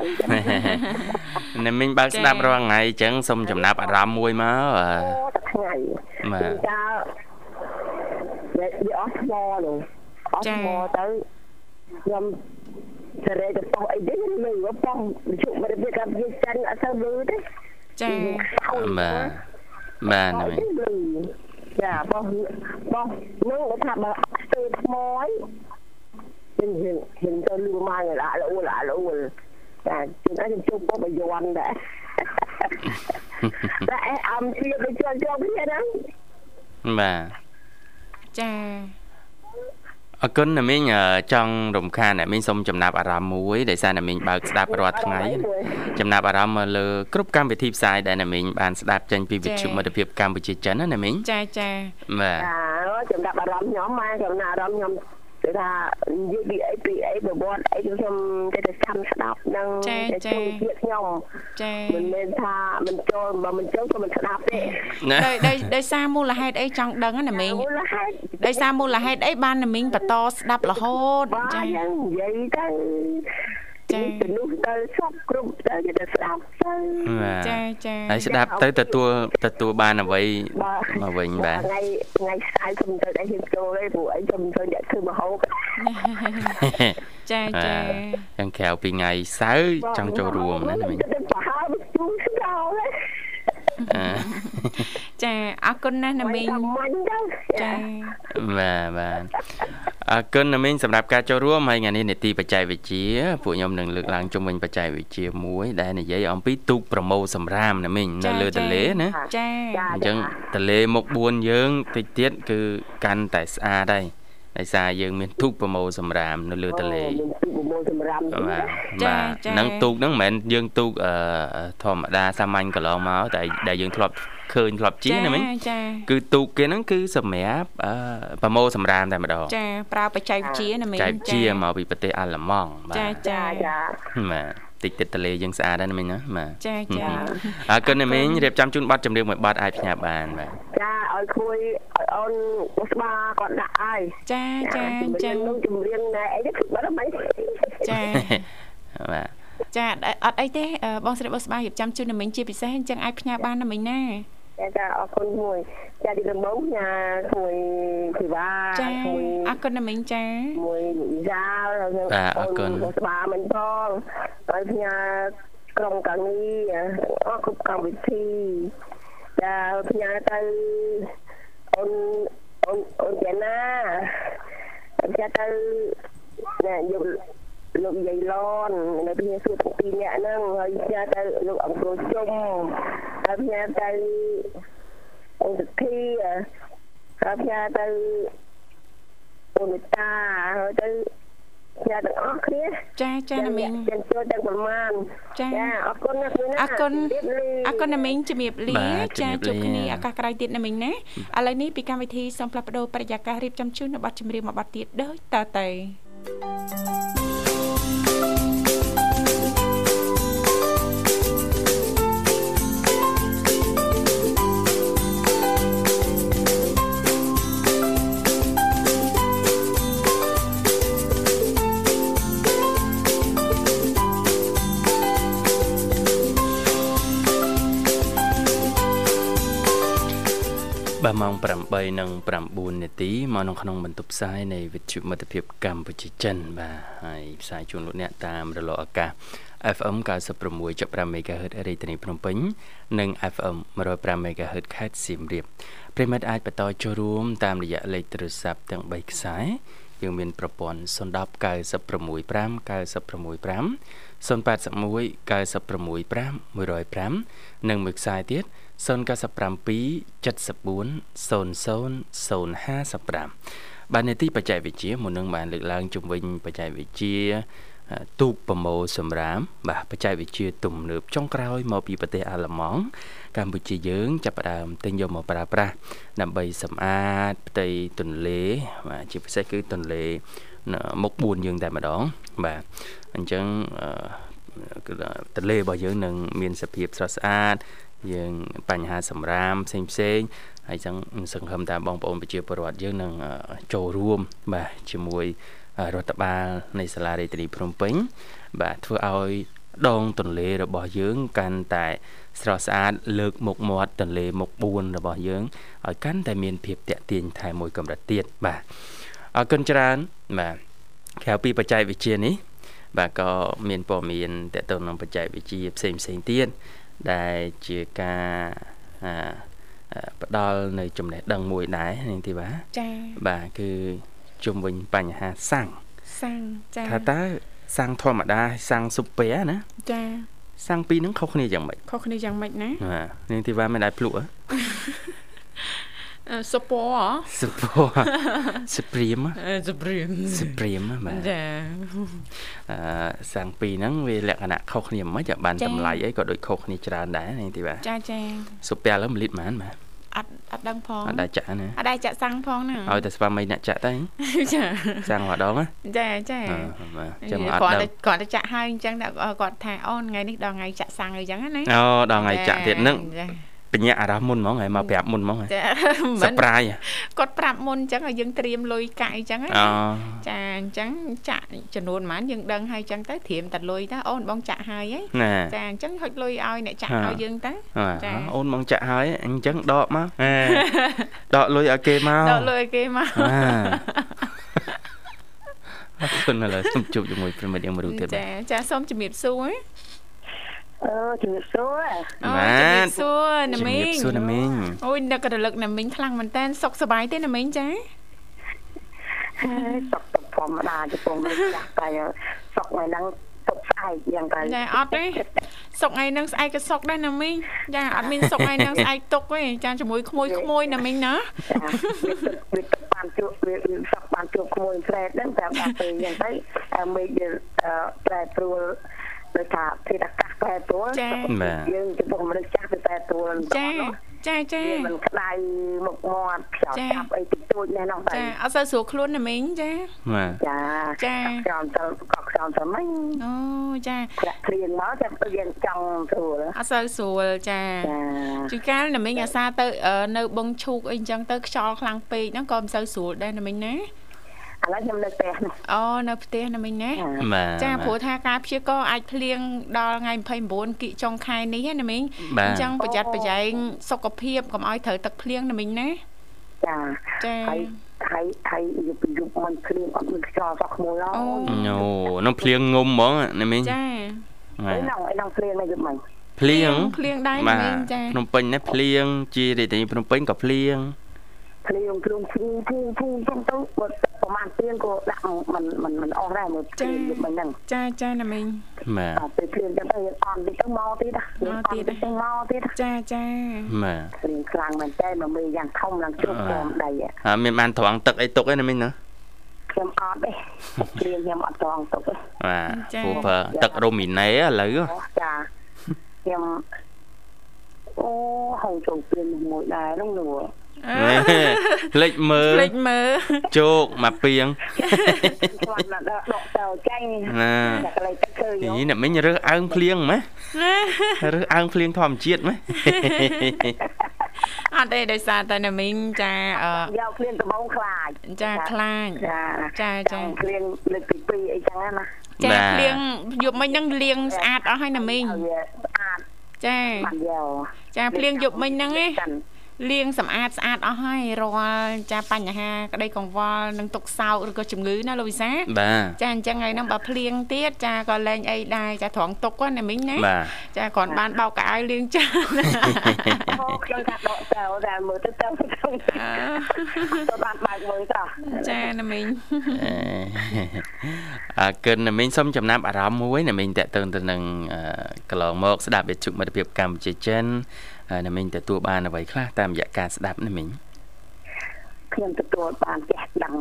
A: ណាមីងបើកស្ដាប់រាល់ថ្ងៃចឹងសុំចំណាប់អារម្មណ៍មួយមកអឺ
D: អូតែថ្ងៃ
A: បាទ
D: តាមវាអស់ថ្មនោះអស់ថ្មទៅខ្ញុំ សេរីទៅប៉ោះអីទេលឺប៉ោះជុំមកវាកម្មវិចិនអត់ទៅលឺទេ
B: ចា
A: បាទបាទណា
D: ចាបោះបោះនឹងថាបើស្ទើថ្មអីហ៊ានហ៊ានហ៊ានទៅលឺមកឡាលអ៊ូឡាលអ៊ូចាជួនអាចជួបបបយន់ដែរតែអំពីទៅជាប់ជាប់គ្នាហ្នឹង
A: បាទ
B: ចា
A: អរគុណណាមីងចង់រំខានណាមីងសូមចំណាប់អារម្មណ៍មួយដោយសារណាមីងបើកស្ដាប់រាល់ថ្ងៃចំណាប់អារម្មណ៍មកលើគ្រប់កម្មវិធីផ្សាយដែលណាមីងបានស្ដាប់ចេញពីវិទ្យុមិត្តភាពកម្ពុជាចិនណាណាមីង
B: ចាចា
A: បាទ
D: ចំណាប់អារម្មណ៍ខ្ញុំមកចំណាប់អារម្មណ៍ខ្ញុំ គឺថានិយាយពីអីពីអីប្រវត្តិអីខ្ញុំតែតែចាំស្ដាប់នឹង
B: តែជួយ
D: ទៀតខ្ញុំ
B: ចា
D: មិនមែនថាមិនចូលបើមិនចូលក៏មិនស្ដាប់ទេ
B: ដោយដោយដោយសារមូលហេតុអីចង់ដឹងណាមីង
D: មូលហេតុ
B: ដោយសារមូលហេតុអីបានណាមីងបន្តស្ដាប់រហូត
D: ចានិយាយទៅ ចាមនុស្សទៅសពគ្រប់ទៅគេទៅស្ដាប់ទៅ
B: ចាចា
A: ហើយស្ដាប់ទៅទទួលទទួលបានអ្វីមកវិញបាទ
D: ថ្ងៃថ្ងៃស្អែកខ្ញុំទៅតែហ៊ានចូលទេព្រោះអីខ្ញុំធ្វើអ្នកធ្វើមហូប
B: ចាចា
A: យ៉ាងក្រៅពីថ្ងៃសៅរ៍ចង់ចូលរួមណាមិញ
D: ប្រហែលជួងស្ដោ
B: ចាអរគុណណាស់ណាមីង
A: ចាបាទបាទអរគុណណាមីងសម្រាប់ការចូលរួមហើយថ្ងៃនេះនេតិបច្ចេកវិទ្យាពួកខ្ញុំនឹងលើកឡើងជុំវិញបច្ចេកវិទ្យាមួយដែលនិយាយអំពីទូកប្រមូលសម្រាមណាមីងនៅលើទន្លេណា
B: ចា
A: អញ្ចឹងទន្លេមុខ4យើងតិចទៀតគឺកាន់តែស្អាតហើយ ដោយសារយើងមានទូកប្រមូលសម្រាមនៅលើទន្លេទូក
D: ប្រមូលសម្រាម
A: បាទបាទហ្នឹងទូកហ្នឹងមិនមែនយើងទូកធម្មតាសាមញ្ញកន្លងមកតែដែលយើងធ្លាប់ឃើញធ្លាប់ជិះណាមិញគឺទូកគេហ្នឹងគឺសម្រាប់ប្រមូលសម្រាមតែម្ដង
B: ចាប្រើបច្ចេកវិទ្យាណាមិញ
A: ចាបច្ចេកវិទ្យាមកពីប្រទេសអាល្លឺម៉ង់
B: បាទចាចា
A: បាទ តិចតិចទលេយើងស្អាតដែរណាមិញណាបាទ
B: ចាចា
A: អរគុណណាមិញរៀបចំជូនប័ណ្ណចម្រៀងមួយប័ណ្ណអាចផ្ញើបានបាទ
D: ចាឲ្យគួយឲ្យអូនស្បាគាត់ដាក់ហើយ
B: ចាចា
D: ចានឹងចម្រៀងណែអីទៅបាត់មិន
B: ចា
A: បាទ
B: ចាអត់អីទេបងស្រីបងស្បារៀបចំជូនណាមិញជាពិសេសអញ្ចឹងអាចផ្ញើបានណាមិញណា
D: ចាអរគុណមួយចាទីដំបូងញ៉ាមួយធីវ៉ា
B: មួយអរគុណណាមិញចា
D: មួយយ៉ាលហើយ
A: អរគុណ
D: ស្បាមិញផងហើយផ្ញើក្រុមកាងារអរគ្រប់កម្មវិធីចាផ្ញើទៅអូនអូនអូនយ៉ាណាផ្ញើទៅណែយក លោកយាយឡននៅពីសួរទាំងពីរនាក់ហ្នឹងហើយផ្ញើទៅលោកអង្គរជុំហើយផ្ញើទៅអង្គសធីហើយផ្ញើទៅអូនតាហើយទៅផ្ញើទាំងអស់គ្នា
B: ចាចាណាមីង
D: ទាំងចូលទាំងប្រមាណ
B: ចា
D: អរគុណណាស់គ្រូណា
B: អរគុណអរគុណណាមីងជំរាបលាចាជួបគ្នាឱកាសក្រោយទៀតណាមីងណាឥឡូវនេះពីកម្មវិធីសូមផ្លាស់ប្ដូរបរិយាកាសរៀបចំជូននៅប័ណ្ណចម្រៀងមួយប័ណ្ណទៀតដូចតទៅ thank you
A: បាទម៉ោង8:09នាទីមកនៅក្នុងបន្ទប់ផ្សាយនៃវិទ្យុមិត្តភាពកម្ពុជាចិនបាទហើយផ្សាយជូនលោកអ្នកតាមរលកអាកាស FM 96.5 MHz រាជធានីភ្នំពេញ និង FM 105 MHz ខេត្តសៀមរាបប្រិមិត្តអាចបន្តចូលរួមតាមរយៈលេខទូរស័ព្ទទាំង3ខ្សែយើងមានប្រព័ន្ធ010 965 965 081 965 105និងមួយខ្សែទៀត0 097 74 00 055បាននីតិបច្ចេកវិទ្យាមុននឹងបានលើកឡើងជំវិញបច្ចេកវិទ្យាទូកប្រមូលសម្រាមបាទបច្ចេកវិទ្យាទំនើបចុងក្រោយមកពីប្រទេសអាល្លឺម៉ង់កម្ពុជាយើងចាប់ផ្ដើមទិញយកមកប្រើប្រាស់ដើម្បីសម្អាតផ្ទៃទន្លេបាទជាពិសេសគឺទន្លេ មុខ4យើងតែម្ដង បាទអញ្ចឹងទន្លេរបស់យើងនឹងមានសភាពស្រស់ស្អាតយើងបញ្ហាសម្រាមផ្សេងផ្សេងហើយចឹងសង្ឃឹមថាបងប្អូនប្រជាពលរដ្ឋយើងនឹងចូលរួមបាទជាមួយរដ្ឋបាលនៃសាលារាជធានីភ្នំពេញ បាទធ្វើឲ្យដងទន្លេរបស់យើងកាន់តែស្រស់ស្អាតលើកមុខមាត់ទន្លេមុខ4របស់យើងឲ្យកាន់តែមានភាពតាក់ទាញថែមមួយកម្រិតទៀតបាទ អរគុណច្រើនបាទក្រៅពីបច្ចេកវិទ្យានេះ បាទក៏មានព័ត៌មានតទៅនឹងបច្ចេកវិទ្យាផ្សេងផ្សេងទៀតដែលជាការផ្ដល់នៅចំណេះដឹងមួយដែរនាងធីវ៉ា
B: ចា៎
A: បាទគឺជុំវិញបញ្ហាសាំង
B: សាំងចា៎
A: ថាតើសាំងធម្មតាសាំងស៊ុបពែណា
B: ចា៎
A: សាំងពីរហ្នឹងខុសគ្នាយ៉ាងម៉េច
B: ខុសគ្នាយ៉ាងម៉េចណា
A: បាទនាងធីវ៉ាមិនដែរភ្លក់ហ៎
B: សុពអ
A: សុពសុព្រាម
B: សុព្រាម
A: សុព្រាមបាទ
B: ចា
A: អឺសាំងពីរហ្នឹងវាលក្ខណៈខុសគ្នាមិនខ្មិចបានតម្លៃអីក៏ដូចខុសគ្នាច្រើនដែរនេះទីបាទ
B: ចាចា
A: សុពាល់1លីត្រប៉ុន្មានបាទ
B: អត់អត់ដឹងផង
A: អត់ដែរចាក់ណា
B: អត់ដែរចាក់សាំងផងណា
A: ឲ្យតែស្វាមីអ្នកចាក់ទៅ
B: ចា
A: សាំងម្ដងណា
B: ចាចា
A: ចាំអត់ដឹង
B: គាត់តែចាក់ហើយអញ្ចឹងគាត់ថាអូនថ្ងៃនេះដល់ថ្ងៃចាក់សាំងអីចឹងណា
A: អូដល់ថ្ងៃចាក់ទៀតហ្នឹងចា បញ្ញាអារម្មណ៍មុនហ្មងហើយមកប្រាប់មុនហ្មង
B: ចា
A: សប្រាយ
B: គាត់ប្រាប់មុនអញ្ចឹងឲ្យយើងត្រៀមលុយកាក់អញ្ចឹង
A: អូ
B: ចាអញ្ចឹងចាក់ចំនួនប៉ុន្មានយើងដឹងហើយអញ្ចឹងទៅត្រៀមតែលុយទៅអូនបងចាក់ហើយហ៎ចាអញ្ចឹងហុចលុយឲ្យអ្នកចាក់ឲ្យយើងទៅ
A: ចាអូនបងចាក់ហើយអញ្ចឹងដកមកដកលុយឲ្យគេមក
B: ដកលុយឲ្យគេមក
A: អរគុណឥឡូវសូមជួបជាមួយប្រិមិត្តយ៉ាងមួយទៀត
B: ចាចាសូមជំរាបសួរ
E: អឺជំរាបសួរ
B: អូជំរាបសួរណាមីង
A: ជំរាបសួរណាមីង
B: អូយនឹករលឹកណាមីងខ្លាំងមែនតើសុខសប្បាយទេណាមីងចា
E: សុខទុក្ខធម្មតាចំពោះមិនចាស់តែសុខថ្ងៃហ្នឹងសុខស្អែកយ៉ាងទៅ
B: ចាអត់ទេសុខថ្ងៃហ្នឹងស្អែកក៏សុខដែរណាមីងចាអត់មានសុខថ្ងៃហ្នឹងស្អែកទុកទេចាជាមួយក្មួយក្មួយណាមីងណា
E: វាបានជួបវាសុខបានជួបក្មួយស្រែតហ្នឹងតែដល់ពេលយ៉ាងទៅមេឃយើងប្រែប្រួល ដោយថាធាតុអាកាសប្រែប្រួលយើងចំពោះមនុស្សចាស់វាប្រែប្រួល
B: ចាចាចា
E: មិនក្តៅមុខមាត់ខ្យល់ចាប់អីតិចតួចណែនោះ
B: ចាអត់សូវស្រួលខ្លួនណាមីងចា
A: បាទ
E: ចា
B: ចា
E: ខ្យល់ទៅក៏ខ្យល់ទៅមិញ
B: អូចា
E: ប្រាក់ព្រៀងមកតែយើងចង់ស្រួល
B: អត់សូវស្រួលចាជួនកាលណាមីងអាសាទៅនៅបងឈូកអីចឹងទៅខ្យល់ខ្លាំងពេកហ្នឹងក៏មិនសូវស្រួលដែរណាមីងណា
E: ឥឡូវខ្ញុំនៅផ្ទះណា
B: អូនៅផ្ទះណាមិញណា
A: ចា
B: ព្រោះថាការព្យាករអាចភ្លៀងដល់ថ្ងៃ29គីចុងខែនេះណាមិញអញ្ចឹងប្រយ័ត្នប្រយែងសុខភាពកុំឲ្យត្រូវទឹកភ្លៀងណាមិញណា
E: ចា
B: ចា
E: ហើយហើយហើយយប់យប់មិនភ្លៀងអត់មានខ្យល់សោះក្មួយឡ
A: អូនោះភ្លៀងងុំហ្មងណាមិញ
B: ចា
E: ឯណងឯណងភ្លៀងនៅយប់មិញ
A: ភ្លៀង
B: ភ្លៀងដែរណាមិញចា
A: ភ្នំពេញណាភ្លៀងជារាជធានីភ្នំពេញក៏ភ្លៀង
E: ភ្លៀងភ្លៀងភូភូភូចឹងទៅបើប្រហែលទៀងក៏ដាក់មិនមិនមិនអស់ដែរមើលភ្លៀងមិនហ្នឹង
B: ចាចាណាមីង
A: បាទ
E: ពេលភ្លៀងចឹងទៅអន់តិចទៅមកទៀតណា
B: មកទៀត
E: ទៅមកទៀត
B: ចាចា
A: បាទ
E: ភ្លៀងខ្លាំងមែនតើមកមេយ៉ាងធំឡើងជប់ក្រោមដី
A: អត់មានបានត្រង់ទឹកអីទុកឯណាមីងណា
E: ខ្ញុំអត់ទេភ្លៀងខ្ញុំអត់ត្រង់ទុកទេ
A: បាទព្រោះប្រើទឹករ៉ូមីណេឥឡូវ
E: ចាខ្ញុំអូហើយចូលព្រៀនមួយដែរនោះនោះ
A: ភ្លេចមើល
B: ភ្លេចមើល
A: ជោគមកពីង
E: គាត់មកដកទៅចាញ់
A: ណា
E: តែកន្លែងទឹកឃើញ
A: នេះអ្នកមិញរើសអើងភ្លៀងម៉េះរើសអើងភ្លៀងធម្មជាតិម៉េះ
B: អត់ទេដោយសារតែណាមីងចា
E: យកភ្លៀងដំបងខ្លាច
B: ចាខ្លាចចាចា
E: ភ្លៀងលើកទី2អីចឹងណា
B: ចាភ្លៀងយប់មិញហ្នឹងលាងស្អាតអស់ហើយណាមីង
E: ស្អាត
B: ចា
E: បានយក
B: ចាភ្លៀងយប់មិញហ្នឹងឯង លាងសម្អាតស្អាតអស់ហើយរាល់ចាបញ្ហាក្តីកង្វល់និងទុកសោកឬក៏ជំងឺណាលោកវិសាចាអញ្ចឹងហើយហ្នឹងបើភ្លៀងទៀតចាក៏លែងអីដែរចាត្រង់ទុកណាមីងណាចាគ្រាន់បានបោកកៅអៅលាងចា
E: ខ្ញុំថាដកទៅតែមើលទៅទៅទៅបានបើកមើលតោះ
B: ចាណាមីង
A: អើកិនណាមីងសុំចំណាប់អារម្មណ៍មួយណាមីងតេតទៅទៅនឹងកន្លងមកស្ដាប់វិទ្យុមិត្តភាពកម្ពុជាចិន ណាមីងទទួលបានអ្វីខ្លះតាមរយៈការស្ដាប់ណាមីង
E: ខ្ញុំទទួលបានចេះដឹង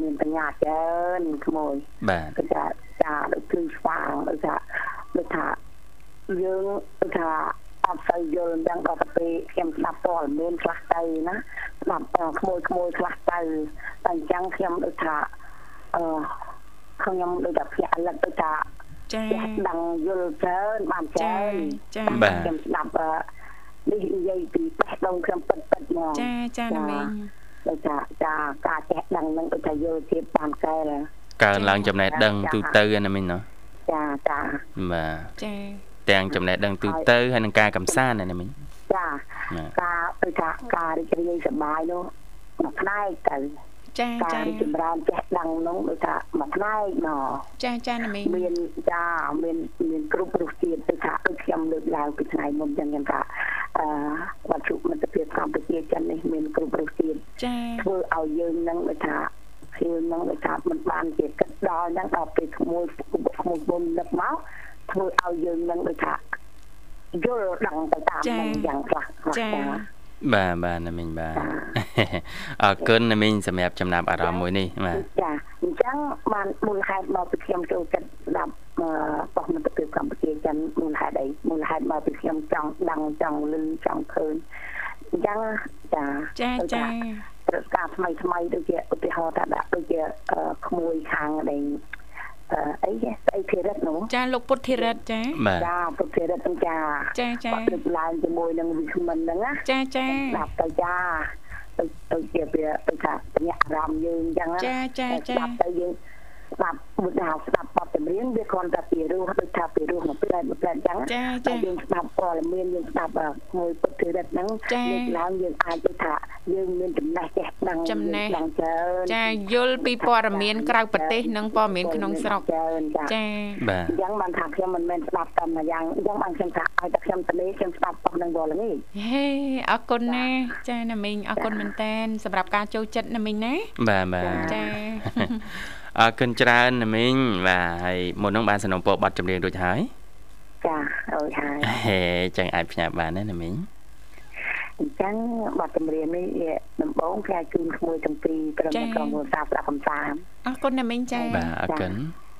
E: មានបញ្ញាច្រើនក្មួយ
A: បាទ
E: គឺថាចាដូចគឺស្វាងដូចថាដូចថាយើងដូចថាអត់សូវយល់យ៉ាងដល់ទៅពេលខ្ញុំស្ដាប់ព័ត៌មានខ្លះទៅណាស្ដាប់ក្មួយក្មួយខ្លះទៅតែអញ្ចឹងខ្ញុំដូចថាអឺខ្ញុំដូចថាភ្នាក់លឹកដូចថា
B: ចា
E: ដឹងយល់ច្រើនបានច្រើន
B: ចា
E: ខ្ញុំស្ដាប់ នេះនិយាយពីបេះដូងខ្ញុំពិតពិតហ្មង
B: ចាចាណាមីង
E: ដូចថាចាការចេះដឹងនឹងដូចថាយល់ទៀតបានកែ
A: កើនឡើងចំណេះដឹងទូទៅណាមីងណា
E: ចាចា
A: បាទ
B: ចា
A: ទាំងចំណេះដឹងទូទៅហើយនឹងការកំសាន្តណាមីង
E: ចា
A: បាទ
E: ការដូចថាការរីករាយសប្បាយនោះមួយផ្នែកទៅ
B: ចា
E: ការ
B: ចា
E: រីកចម្រើនចេះដឹងនោះដូចថាមួយផ្នែកណោះ
B: ចាចាណាមីង
E: មានចាមានមានគ្រប់រសជាតិដូចថាដូចខ្ញុំលើកឡើងពីថ្ងៃមុនចឹងខ្ញុំថាអឺវត្ថុមិត្តភាពកម្ពុជាចិននេះមានគ្រប់រសជាតិ
B: ចា
E: ធ្វើឲ្យយើងនឹងដូចថាឃើញនឹងដូចថាមិនបានជាគិតដល់ហ្នឹងដល់ពេលក្មួយក្មួយមុននឹកមកធ្វើឲ្យយើងនឹងដូចថាយល់ដឹងទៅតាមនឹងយ៉ាងខ្លះខ្លះចា
A: បាទបាទណាមីងបាទអរគុណណាមីងសម្រាប់ចំណាប់អារម្មណ៍មួយនេះបាទ
E: ចាអញ្ចឹងបានមូលហេតុមកពីខ្ញុំចូលចិត្តស្ដាប់អឺបោះមិត្តភាពកម្ពុជាចិនមូលហេតុអីមូលហេតុមកពីខ្ញុំចង់ដឹងចង់លឺចង់ឃើញអញ្ចឹងចា
B: ចាចា
E: ព្រឹត្តិការណ៍ថ្មីថ្មីដូចជាឧទាហរណ៍ថាដាក់ដូចជាអឺក្មួយខាងដែល អឺអីគេស្អីភិរិតនោះ
B: ចាលោកពុទ្ធិរិទ្ធចា
A: បាទ
E: ចាពុទ្ធភិរិតហ្នឹងចា
B: ចាចា
E: គាត់លើកឡើងជាមួយនឹងវិក្មិនហ្នឹងណា
B: ចាចា
E: ស្ដាប់ទៅចាដូចដូចជាវាដូចថាបញ្ញាអារម្មណ៍យើងអញ្ចឹងណា
B: ចាចា
E: តែ
B: ចា
E: ស្ដាប់ទៅយើង ស្ដាប់មួយដល់ស្ដាប់បទចម្រៀងវាគ្រាន់តែពីរោះដូចថាពីរោះមួយផ្លែមួយផ្លែអញ្ចឹង
B: ចា
E: តែ
B: ចា
E: យើងស្ដាប់ព័ត៌មានយើងស្ដាប់អឺមួយពុទ្ធិរិទ្ធហ្នឹង
B: ចា
E: លើកឡើងយើងអាចទៅថាយើងមានចំណេះចេះដឹង
B: ចំណេះ
E: យើងដឹងច្រើន
B: ចាយល់ពីព័ត៌មានក្រៅប្រទេសនិងព័ត៌មានក្នុងស្រុក
E: ច្រើនចា
B: ចា
A: បាទ
E: អញ្ចឹងបានថាខ្ញុំមិនមែនស្ដាប់តែមួយយ៉ាងអញ្ចឹងបានខ្ញុំថាឲ្យតែខ្ញុំទៅលេខ្ញុំស្ដាប់ប៉ុណ្្នឹងវល់ល្ងាច
B: ហេអរគុណណាស់ចាណាមីងអរគុណមែនតែនសម្រាប់ការចូលចិត្តណាមីងណា
A: បាទបាទ
B: ចា
A: អរគុណច្រើនណាមីងបាទហើយមុននឹងបានสนំពោប័ណ្ណចម្រៀងរួចហើយ
E: ចាអូយហើយ
A: ហេចឹងអាចផ្ញើបានណាណាមីង
E: អញ្ចឹងបទចម្រៀងនេះវាដំបូងគេជូនក្មួយទាំងពីរក្រុមក្រុមគ្រួសារស្ដាប់កំសាន្ត
B: អរគុណណាមីងចា
A: បាទអរគុណ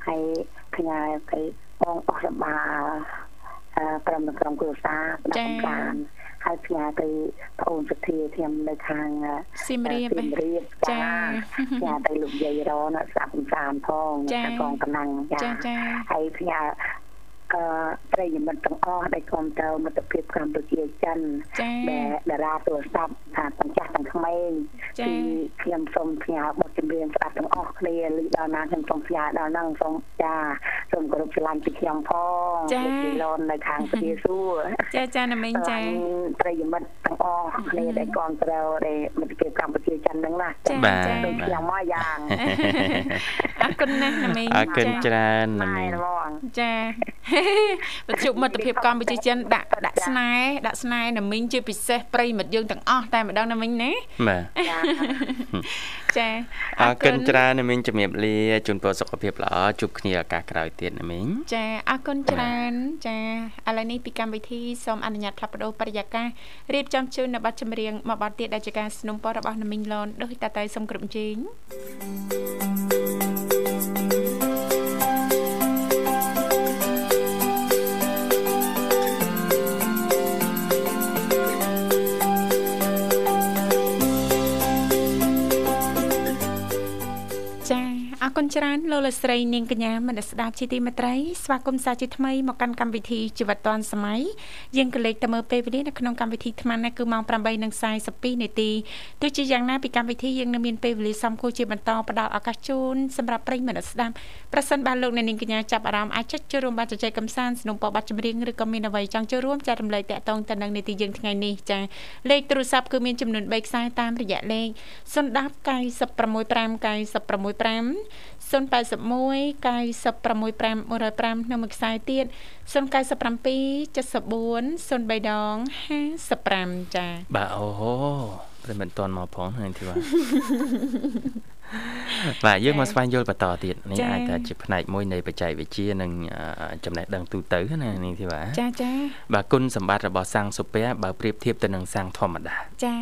E: ហើយផ្ញើទៅបងអស់របាលអឺក្រុមក្រុមគ្រួសារស្ដាប់កំសាន្ត ហើយផ្ញើទៅប្អូនសុធាខ្ញុំនៅខាង
B: សៀមរាប
E: សៀមរាប
B: ចា
E: ផ្ញើទៅលោកយាយរនស្ដាប់កំសាន្តផងនៅខាងកងតំណែងចា
B: ចាចា
E: ហើយផ្ញើ អឺប្រិយមិត្តទាំងអស់ដែលគ្រប់តើមិត្តភាពកម្ពុជាចិន
B: ចា
E: ដែលតារាទូរស័ព្ទថាទាំងចាស់ទាំងក្មេង
B: ចា
E: គឺខ្ញុំសូមផ្ញើបទចម្រៀងស្ដាប់ទាំងអស់គ្នាឮដល់ណាខ្ញុំសូមផ្ញើដល់ហ្នឹងសូមចាសូមគោរពស្រឡាញ់ពីខ្ញុំផងលោកពីឡននៅខាងព្រះសួរ
B: ចាចាណាមីងចា
E: ប្រិយមិត្តទាំងអស់គ្នាដែលគ្រប់តើដែលមិត្តភាពកម្ពុជាចិនហ្នឹងណា
B: ចា
A: បាទ
E: ដូចខ្ញុំមកយ៉ាង
B: អរគុណណាស់ណាមីង
A: អរគុណច្រើនណា
E: ម៉ែ
A: មីង
E: ហ្មង
B: ចាវិទ្យុមិត្តភាពកម្ពុជាចិនដាក់ដាក់ស្នេហ៍ដាក់ស្នេហ៍ណាមីងជាពិសេសប្រិយមិត្តយើងទាំងអស់តែម្ដងណាមីងណា
A: បាទ
B: ចា
A: អរគុណច្រើនណាមីងជំរាបលាជូនពរសុខភាពល្អជួបគ្នាឱកាសក្រោយទៀតណាមីង
B: ចាអរគុណច្រើនចាឥឡូវនេះពីកម្មវិធីសូមអនុញ្ញាតផ្លាស់ប្ដូរបរិយាកាសរៀបចំជូននៅប័ណ្ណចម្រៀងមួយប័ណ្ណទៀតដែលជាការสนับสนุนរបស់ណាមីងឡនដោយតាតៃសូមគ្រប់ជេង ចា អរគុណច្រើនលោកលកស្រីនាងកញ្ញាមនស្សស្ដាប់ជាទីមេត្រីស្វាគមន៍សាជាថ្មីមកកាន់កម្មវិធីជីវិតឌွန်សម័យយើងក៏លេខទៅមើលពេលវេលានៅក្នុងកម្មវិធីថ្មនេះគឺម៉ោង8:42នាទីទោះជាយ៉ាងណាពីកម្មវិធីយើងនៅមានពេលវេលាសំគួរជាបន្តផ្ដល់ឱកាសជូនសម្រាប់ប្រិយមិត្តស្ដាប់ប្រសិនបើលោកអ្នកនាងកញ្ញាចាប់អារម្មណ៍អាចចុចចូលរួមបានជជែកកម្សាន្តสนุกបប័ណ្ណចម្រៀងឬក៏មានអ្វីចង់ចូលរួមចែករំលែកតាក់ទងទៅនឹងនីតិយើងថ្ងៃនេះចាលេខទូរស័ព្ទគឺមានចំនួន3ខ្សែតាមរយៈលេខ010 965 965 081 965 105នៅមួយខ្សែទៀត097 74 03ដង55ចា
A: បាទអូប្រិយមិត្តតន់មកផងហ្នឹងទីបាទបាទយើងមកស្វែងយល់បន្តទៀតនេះអាចថាជាផ្នែកមួយនៃបច្ចេកវិទ្យានិងអឺចំណេះដឹងទូទៅណានេះទីបាទ
B: ចាចា
A: បាទគុណសម្បត្តិរបស់សាំងសូពែបើប្រៀបធៀបទៅនឹងសាំងធម្មតា
B: ចា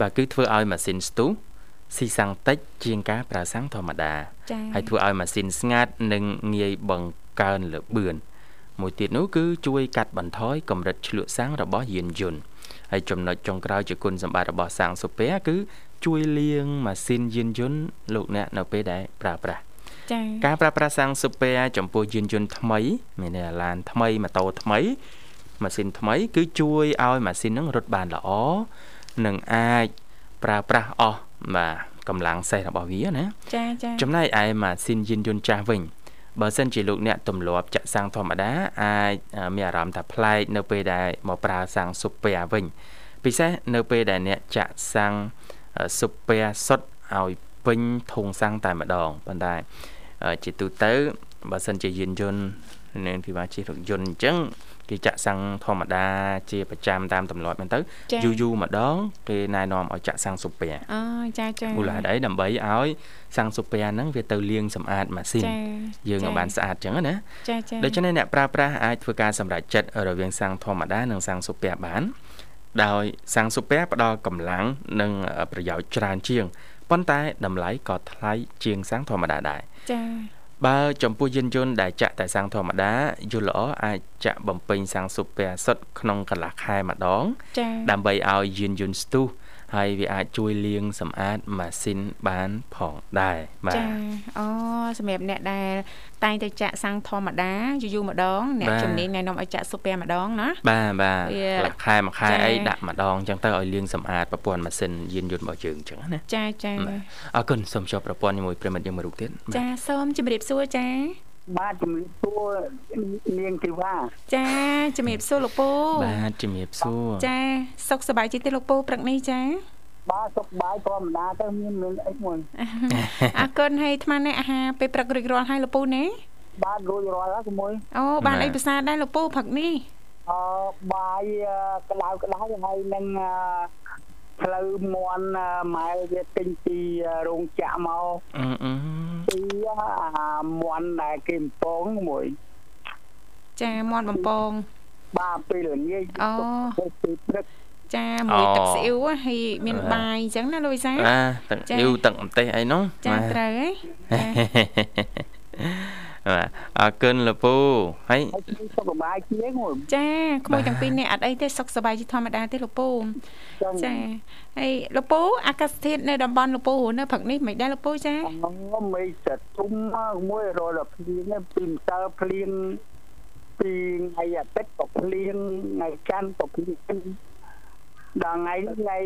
A: បាទគឺធ្វើឲ្យម៉ាស៊ីនស្ទុះ ស៊ីសាំងតិចជាងការប្រើសាំងធម្មតា
B: ចា
A: ហើយធ្វើឲ្យម៉ាស៊ីនស្ងាត់និងងាយបង្កើនល្បឿនមួយទៀតនោះគឺជួយកាត់បន្ថយកម្រិតឆ្លក់សាំងរបស់យានយន្តហើយចំណុចចុងក្រោយជាគុណសម្បត្តិរបស់សាំងសូពែគឺជួយលាងម៉ាស៊ីនយានយន្តលោកអ្នកនៅពេលដែលប្រើប្រាស់
B: ចា
A: ការប្រើប្រាស់សាំងស៊ូពែចំពោះយានយន្តថ្មី មានន័យថាឡានថ្មីម៉ូតូថ្មីម៉ាស៊ីនថ្មី គឺជួយឲ្យម៉ាស៊ីនហ្នឹងរត់បានល្អនិងអាចប្រើប្រាស់អស់ បាទកម្លាំងសេះរបស់វាណា
B: ចាចា
A: ចំណែកឯម៉ាស៊ីនយានយន្តចាស់វិញបើសិនជាលោកអ្នកទម្លាប់ចាក់សាំងធម្មតាអាចមានអារម្មណ៍ថាប្លែកនៅពេលដែលមកប្រើសាំងស៊ុបពែវិញពិសេសនៅពេលដែលអ្នកចាក់សាំងស៊ុបពែសុទ្ធឲ្យពេញធុងសាំងតែម្ដងប៉ុន្តែជាទូទៅបើសិនជាយានយន្តនឹងពិបាកជិះរថយន្តអញ្ចឹង គេចាក់សាំងធម្មតាជាប្រចាំតាមទម្លាប់ហ្នឹងទៅយូរយូរម្ដងគេណែនាំឲ្យចាក់សាំងស៊ុបពែ
B: អូចាចា
A: មូលហេតុអីដើម្បីឲ្យសាំងស៊ុបពែហ្នឹងវាទៅលាងសម្អាតម៉ាស៊ីនយើងឲ្យបានស្អាតអញ្ចឹងណា
B: ចាចា
A: ដូច្នេះអ្នកប្រើប្រាស់អាចធ្វើការសម្រេចចិត្តរវាងសាំងធម្មតានិងសាំងស៊ុបពែបាន ដោយសាំងស៊ុបពែផ្ដល់កម្លាំងនិងប្រយោជន៍ច្រើនជាងប៉ុន្តែតម្លៃក៏ថ្លៃជាងសាំងធម្មតាដែរ
B: ចា
A: បើចំពោះយានយន្តដែលចាក់តែសាំងធម្មតាយន្តល្អអាចចាក់បំពេញសាំងស៊ុបពែសុទ្ធក្នុងកន្លះខែម្ដង ដើម្បីឲ្យយានយន្តស្ទុះ ហើយវាអាចជួយលាងសម្អាតម៉ាស៊ីនបានផងដែរ
B: បាទចាអូសម្រាប់អ្នកដែលតែងតែចាក់សាំងធម្មតាយូរយូរម្ដងអ្នកជំនាញណែនាំឲ្យចាក់ស៊ុបពែម្ដងណា
A: បាទបាទលខែមួយខែអីដាក់ម្ដងអញ្ចឹងទៅឲ្យលាងសម្អាតប្រព័ន្ធម៉ាស៊ីនយានយន្តរបស់យើងអញ្ចឹងណា
B: ចាចា
A: អរគុណសូមជួបប្រព័ន្ធជាមួយប្រិមិត្តយើងមួយរូបទៀត
B: ចាសូមជម្រាបសួរចា
F: បាទជំរាបសួរនាងធីវ៉ា
B: ចាជំរាបសួរលោកពូ
A: បាទជំរាបសួរ
B: ចាសុខសប្បាយជាទីលោកពូព្រឹកនេះចា
F: បាទសុខបាយធម្មតាទៅមានមានអីមួយ
B: អរគុណហើយអាត្មានេះអាហារពេលព្រឹករួចរាល់ហើយលោកពូណា
F: បាទរួចរាល់ហើយក្មួយ
B: អូបានអីភាសាដែរលោកពូព្រឹកនេះ
F: អឺបាយក្តៅក្តៅហើយនឹង ផ្លូវមន់ម៉ែវាទិញពីរោងចក្រមកអឺអឺពីមន់ដែលគេបំពងមួយ
B: ចាមន់បំពង
F: បាទពេលល្ងាច
B: អូ
F: ពេលព្រឹក
B: ចាមួយទឹកស៊ីអ៊ីវហើយមានបាយអញ្ចឹងណាលូយសា
A: បាទទឹកអ៊ីវទឹកម្ទេសអីនោះ
B: ចាត្រូវហី
A: បាទអរគុណលពូហើយ
F: សុខសប្បាយជាង
B: ចាក្មួយទាំងពីរនេះអត់អីទេសុខសប្បាយជាធម្មតាទេលពូចាហើយលពូអាកាសធាតុនៅតំបន់លពូនៅព្រឹកនេះមិនដែរលពូចា
F: អូមិនសទុំមកមួយរលភ្លៀងពីម្សិលភ្លៀងពីថ្ងៃអាទិត្យក៏ភ្លៀងថ្ងៃច័ន្ទក៏ភ្លៀងដល់ថ្ងៃថ្ងៃ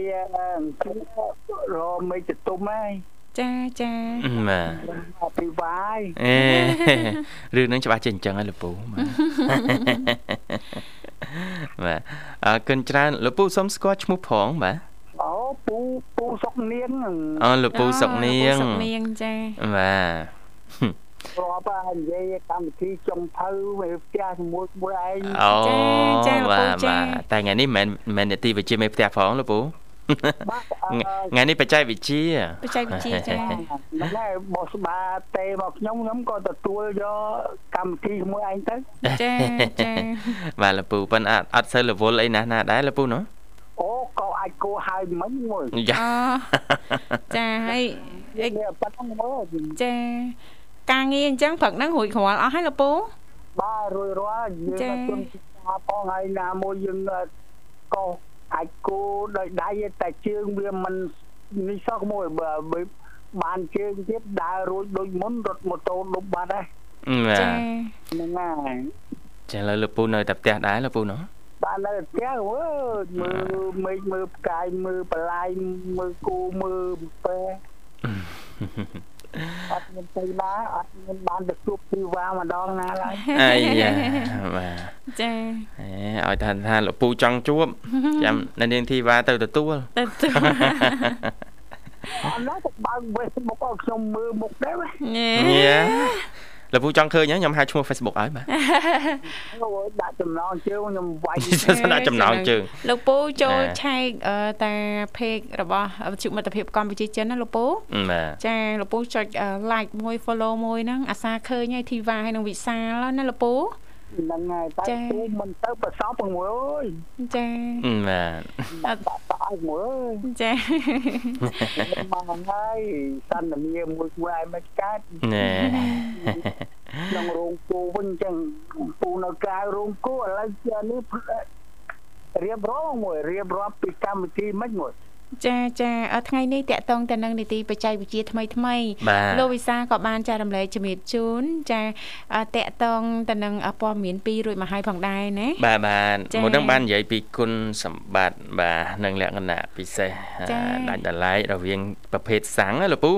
F: រមេចទុំហើយ
B: ចាចា
A: បាទ
F: ពីវាយ
A: អេរឿងហ្នឹងច្បាស់ចេះអញ្ចឹងហើយលពូបាទអរគុណច្រើនលពូសុំស្គាល់ឈ្មោះផងបាទ
F: អូពូពូសុកនាង
A: អូលពូសុកនាង
B: សុកនាងចា
A: បាទ
F: រាប់ហើយនិយាយកម្មវិធីចុងភៅវាផ្ទះជាមួយមួយឯង
A: អូចាចាលោកពូចាតែថ្ងៃនេះមិនមែននេតិវិជ្ជាមេផ្ទះផងលោកពូ ថ្ងៃនេះបច្ចេកវិទ្យា
B: បច្ចេកវិទ្យាចា
F: មិនដែរបោះស្បាទេមកខ្ញុំខ្ញុំក៏ទទួលយកកម្មវិធីជាមួយឯងទៅ
B: ចាចា
A: បាទលោកពូប៉ុន្តែអត់សូវរវល់អីណាស់ណាដែរលោកពូណោះ
F: អូក៏អាចគួរហើយមិញមួយ
B: ចាចាហើយ
F: ប៉ុណ្ណឹងមើល
B: ចាការងារអញ្ចឹងព្រឹកហ្នឹងរួចរាល់អស់ហើយលោកពូ
F: បាទរួចរាល់យើងជន់ថាផងហើយណាមួយយើងក៏ អាចគោដោយដៃតែជើងវាមិននេះសោះមួយបើបានជើងទៀតដើររួចដូចមុនរត់ម៉ូតូដប់បាត់ហើយ
A: ចា
F: ហ្នឹងហើយ
A: ចាឥឡូវលោកពូនៅតែផ្ទះដែរលោកពូណោះ
F: បាននៅផ្ទះអើយមើលមេឃមើលផ្កាយមើលបលាយមើលគូមើលពេ អត់មានទៅណាអត់មានបានទៅជួបពីវ៉ាម្ដងណាឡើយ
A: អាយ៉ាបាទ
B: ចា
A: អេឲ្យថាថាលោកពូចង់ជួបចាំនៅនាងធីវ៉ាទៅទទួល
B: ទៅទទួល
F: អត់ណាទៅបើក Facebook ឲ្យខ្ញុំមើលមុខដែរ
A: យ៉ា លោកពូចង់ឃើញខ្ញុំហៅឈ្មោះ Facebook ឲ្យបាទ
F: អូដាក់ចំណងជើងខ្ញុំវាយ
A: ដាក់ចំណងជើង
B: លោកពូចូលឆែកតា page របស់វិទ្យុមិត្តភាពកម្ពុជាចិនណាលោកពូចាលោកពូចុច like មួយ follow មួយហ្នឹងអាសាឃើញហើយធីវ៉ាហើយនឹងវិសាលណាលោកពូ
F: ហ្នឹងហើយតែពូមិនទៅប្រសពមួយអើយ
B: ចា
A: បាទ
F: ដាក់តឲ្យមួយ
B: ចា
F: មកហើយសន្តានាមួយមួយឯមិនកើត
A: ណែ
F: ក្នុងរោងគោវិញចឹងពូនៅក្រៅរោងគោឥឡូវនេះរៀបរាប់មួយរៀបរាប់ពីកម្មវិធីមិនមួយ
B: ចាចាថ្ងៃនេះតកតងទៅនឹងនីតិបច្ចេកវិទ្យាថ្មីថ្មីលោកវិសាក៏បានចែករំលែកជំរាបជូនចាតកតងទៅនឹងព័ត៌មានពីររួចមកហើយផងដែរណា
A: បាទបាទមុននឹងបាននិយាយពីគុណសម្បត្តិបាទនិងលក្ខណៈពិសេសដាច់ដライរវាងប្រភេទសាំងណាលោកពូ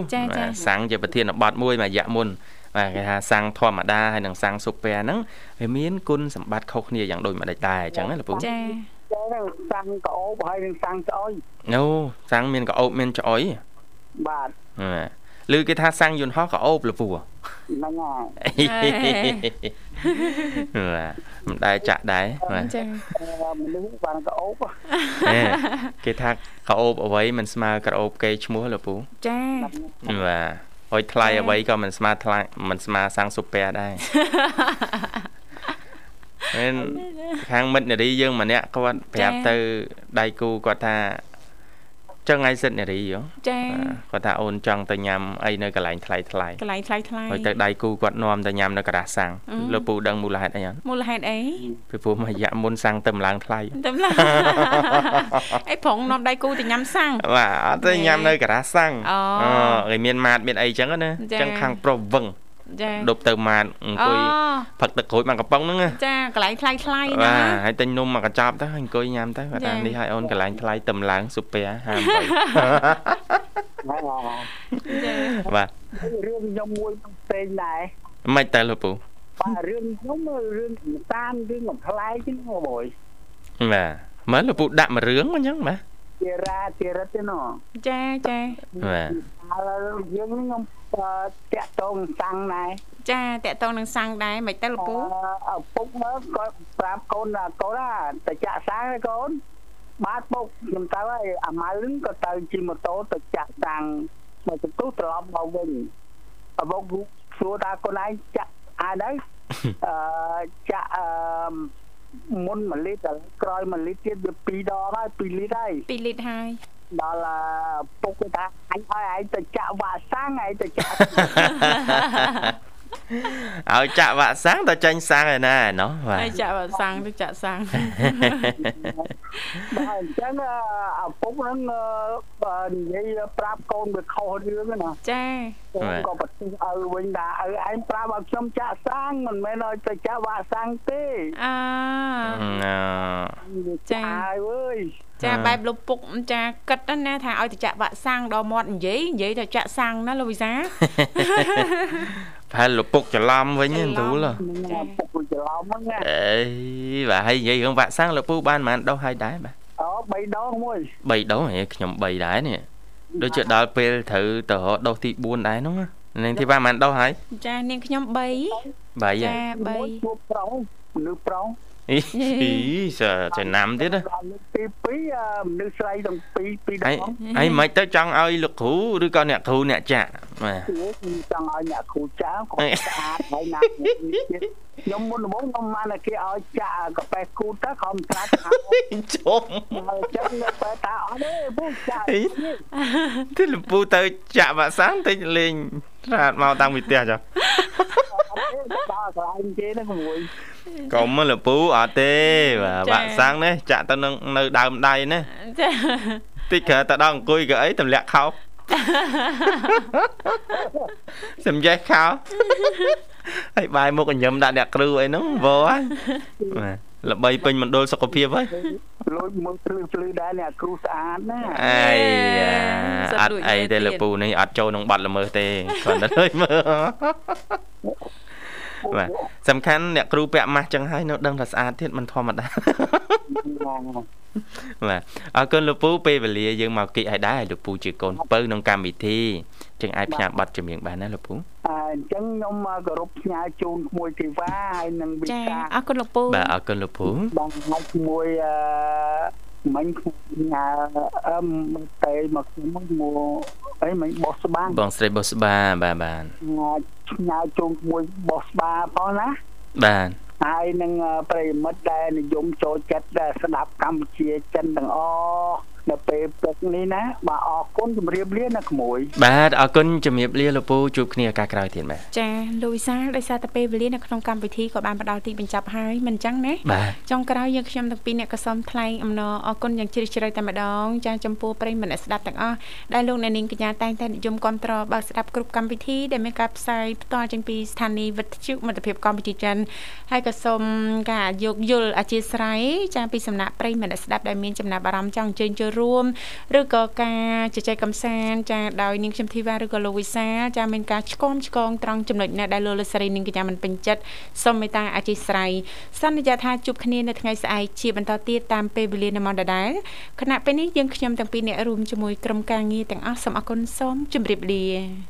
A: សាំងជាប្រធានបទមួយមួយរយៈមុនបាទគេថាសាំងធម្មតាហើយនិងសាំងស៊ុបពែហ្នឹងវាមានគុណសម្បត្តិខុសគ្នាយ៉ាងដូចម្ដេចដែរអញ្ចឹងណាលោកពូ
B: ចា
F: ចឹងសាំងក្អូបហើយនឹងសាំងស្អុយ
A: អូសាំងមានកោបមានច្អុយ
F: បាទ
A: បាទឬគេថាសាំងយន្តហោះកោបលោកពូ
F: ហ្នឹងហើយ
A: បាទមិនដែរចាក់ដែរបាទ
B: ចា
F: អឺមនុស្សបានក្អូប
A: ហេគេថាកោបអ្វីមិនស្មើក្រអូបគេឈ្មោះលោកពូ
B: ចា
A: បាទហើយថ្លៃអ្វីក៏មិនស្មើថ្លៃមិនស្មើសាំងស៊ុបពែដែរ មែនខាងមិត្តនារីយើងម្នាក់គាត់ប្រាប់ទៅដៃគូគាត់ថាចឹងថ្ងៃសិទ្ធនារីហ៎
B: ចា
A: គាត់ថាអូនចង់ទៅញ៉ាំអីនៅកន្លែងថ្លៃថ្លៃ
B: កន្លែងថ្លៃថ្លៃ
A: ហើយទៅដៃគូគាត់នាំទៅញ៉ាំនៅការ៉ាសាំងលោកពូដឹងមូលហេតុអីអត់
B: មូលហេតុអី
A: ពីព្រោះមួយរយៈមុនសាំងទៅម្លងថ្លៃ
B: ទៅឡាអីប្រងនាំដៃគូទៅញ៉ាំសាំង
A: បាទអត់ទៅញ៉ាំនៅការ៉ាសាំង
B: អូ
A: គេមានម៉ាតមានអីចឹងណា
B: ចា៎
A: ចឹងខាងប្រុសវឹង
B: ចា
A: ដប់ទៅម៉ាតអង្គុយផឹកទឹកក្រូចមកកំប៉ុងហ្នឹងណា
B: ចាកន្លែងថ្លៃថ្លៃ
A: បា
B: ណា
A: ទហើយទិញនំមកកញ្ចប់ទៅហើយអង្គុយញ៉ាំទៅគាត់ថា
B: ចា៎
A: នេះឲ្យអូនកន្លែងថ្លៃទៅម្លងស៊ុបពែ58
F: ហ្នឹងហើយ
B: ចា
A: បាទ
F: រឿងខ្ញុំមួយនឹងផ្សេងដែរ
A: មិនទៅលោកពូ
F: បាទរឿងខ្ញុំរឿងតាមរឿងកំប្លែងហ្នឹងបង
A: បាទមើលលោកពូដាក់មួយរឿងមកអញ្ចឹងបាទ
F: ជារាជារិតទេណោះ
B: ចាចា
A: បាទ
F: ហើ យយើងខ្ញុំតាក់តងសាំងដែរ
B: ចាតកតងនឹងសាំងដែរមិនទៅលពូ
F: ឪពុកមើលគាត់ប្រាប់កូនថាកូនណាទៅចាក់សាំងហើយកូនបាទពុកខ្ញុំទៅហើយអាម៉ៅហ្នឹងក៏ទៅជិះម៉ូតូទៅចាក់សាំងមកទៅទុះត្រឡប់មកវិញឪពុកសួរថាកូនឯងចាក់អាដែរអឺចាក់អឺមុន1លីត្រក្រោយ1លីត្រទៀតវា2ដងហើយ2លីត្រហើយ
B: 2លីត្រហើយ
F: ដល់ពុកគេថាអញឲ្យឯងទៅចាក់វ៉ាក់សាំងឯងទៅចាក់
A: ឲ្យចាក់វ៉ាក់សាំងទៅចាញ់សាំងឯណាណោះបាទ
B: ហើយចាក់សាំងទៅចាក់សាំង
F: បាទអញ្ចឹងឪពុកហ្នឹងនិយាយប្រាប់កូនវាខុសរឿងណា
B: ចា
F: ខ្ញុំក៏បទិសឪវិញថាឪឯងប្រាប់ឲ្យខ្ញុំចាក់សាំងមិនមែនឲ្យទៅចាក់វ៉ាក់សាំងទេ
B: អើ
A: ណ៎
F: ចាហើយអើយ
B: ចាបែបលោកពុកចាគិតណាថាឲ្យទៅចាក់វ៉ាក់សាំងដល់មាត់និយាយនិយាយទៅចាក់សាំងណាលោកវិសា
A: ប្រហែលលោកពុកច្រឡំវិញហ្នឹងទូល
F: ហ្នឹងឪពុកច្រឡំហ្នឹងណា
A: អេបាទហើយនិយាយរឿងវ៉ាក់សាំងលោកពូបានប៉ុន្មានដុសហើយដែរបាទ
F: អូ3ដងមួយ
A: 3ដុសហេខ្ញុំ3ដែរនេះដូចជាដល់ពេលត្រូវទៅរកដុសទី4ដែរហ្នឹងណានឹងទីបានប៉ុន្មានដុសហើយ
B: ចានាងខ្ញុំ3
A: 3ហើយ
B: ចា
F: មួយ
B: 3
F: ជួបប្រុសមនុស្សប្រុស
A: អីសើចំណាំទៀតណា
F: ដល់លើកទី2មនុស្សស្រីទាំងពីរពីរដ
A: អី
F: ង
A: អីមិនទៅចង់ឲ្យលោកគ្រូឬក៏អ្នកគ្រូអ្នកចាក់បាទ
F: ខ្ញុំចង់ឲ្យអ្នកគ្រូចាគាត់ស្អាតហើយណាខ្ញុំមុនដំបូងខ្ញុំបានតែគេឲ្យចាក់កាហ្វេគូតទៅខំស្រាច់ហើយ
A: ជុំ
F: ហើយអញ្ចឹងនៅពេលថាអត់ទេពូចាក់
A: អីទីលពូទៅចាក់វ៉ាក់សាំងតិចលេងស្រាតមកតាំងពីផ្ទះចុះ
F: អត់ទេដល់កន្លែងគេហ្នឹងមួយ
A: កុំលពូអត់ទេបាទវ៉ាក់សាំងនេះចាក់ទៅនឹងនៅដើមដៃណា
B: ចា
A: តិចក្រៅទៅដល់អង្គុយក៏អីទម្លាក់ខោបសំយ៉េះខោហើយបាយមុខញញឹមដាក់អ្នកគ្រូអីហ្នឹងវ៉ហើយបាទល្បីពេញមណ្ឌលសុខភាពហើយ
F: លួចមើលភ្លឺភ្លឺដែរអ្នកគ្រូស្អាតណា
A: អីយ៉ាអត់អីទេលពូនេះអត់ចូលក្នុងបាត់ល្មើសទេគាត់ទៅលើមើល បាទសំខាន់អ្នកគ្រូពាក់ម៉ាស់ចឹងហើយនៅដឹងថាស្អាតទៀតមិនធម្មតាបាទអរគុណលោកពូពេលវេលាយើងមកគិតឲ្យដែរលោកពូជាកូនពៅក្នុងកម្មវិធីចឹងអាចផ្សាយប័ណ្ណចម្រៀងបានណាលោកពូ
F: អញ្ចឹងខ្ញុំគោរពផ្ញើជូនក្មួយធីវ៉ាហើយនឹងវិ
B: ចា
F: សា
B: អរគុណលោកពូ
A: បាទអរគុណលោកពូ
F: បងហើយជាមួយអឺមិញញ៉ាអឺមកតែមកខ្ញុំមកអីមិញបោះស្បាំង
A: បងស្រីបុស្បាបាទបាទ
F: ផ្ញើជូនជាមួយបោះស្បាផងណា
A: បាទ
F: ហើយនឹងប្រិយមិត្តដែលនិយមចូលចិត្តដែលស្ដាប់កម្ពុជាចិនទាំងអស់នៅពេលព្រឹកនេះណាបាទអរគុណជម្រាបលាណាក្មួយ
A: បាទអរគុណជំរាបលាលោកពូជួបគ្នាឱកាសក្រោយទៀតបាទ
B: ចាលោកវិសាលដោយសារតែពេលវេលានៅក្នុងកម្មវិធីក៏បានមកដល់ទីបញ្ចប់ហើយមិនអញ្ចឹងណា
A: បាទ
B: ចុងក្រោយយើងខ្ញុំទាំងពីរអ្នកក៏សូមថ្លែងអំណរអគុណយ៉ាងជ្រាលជ្រៅតែម្ដងចាចំពោះប្រិយមិត្តអ្នកស្ដាប់ទាំងអស់ដែលលោកអ្នកនាងកញ្ញាតែងតែនិយមគ្រប់តរបើកស្ដាប់គ្រប់កម្មវិធីដែលមានការផ្សាយផ្ទាល់ចេញពីស្ថានីយ៍វិទ្យុមិត្តភាពកម្ពុជាចិនហើយក៏សូមការយោគយល់អធិស្ឋានចាពីសំណាក់ប្រិយមិត្តអ្នកស្ដាប់ដែលមានចំណាប់អារម្មណ៍ចង់អញ្ជើញចូលរួមឬក៏ការជជែកកម្សាន្តចាដោយនាងខ្ញុំធីវ៉ាឬក៏លោកវិសាចាមានការឆ្គមឆ្គងត្រង់ចំណុចណាដែលលោកលស្រីនាងកញ្ញាមិនពេញចិត្តសូមមេត្តាអធិស្ឋានសន្យាថាជួបគ្នានៅថ្ងៃស្អែកជាបន្តទៀតតាមពេលវេលានៅម៉ោងដដែលខណៈពេលនេះយើងខ្ញុំទាំងពីរអ្នករួមជាមួយក្រុមការងារទាំងអស់សូមអរគុណសូមជម្រាបលា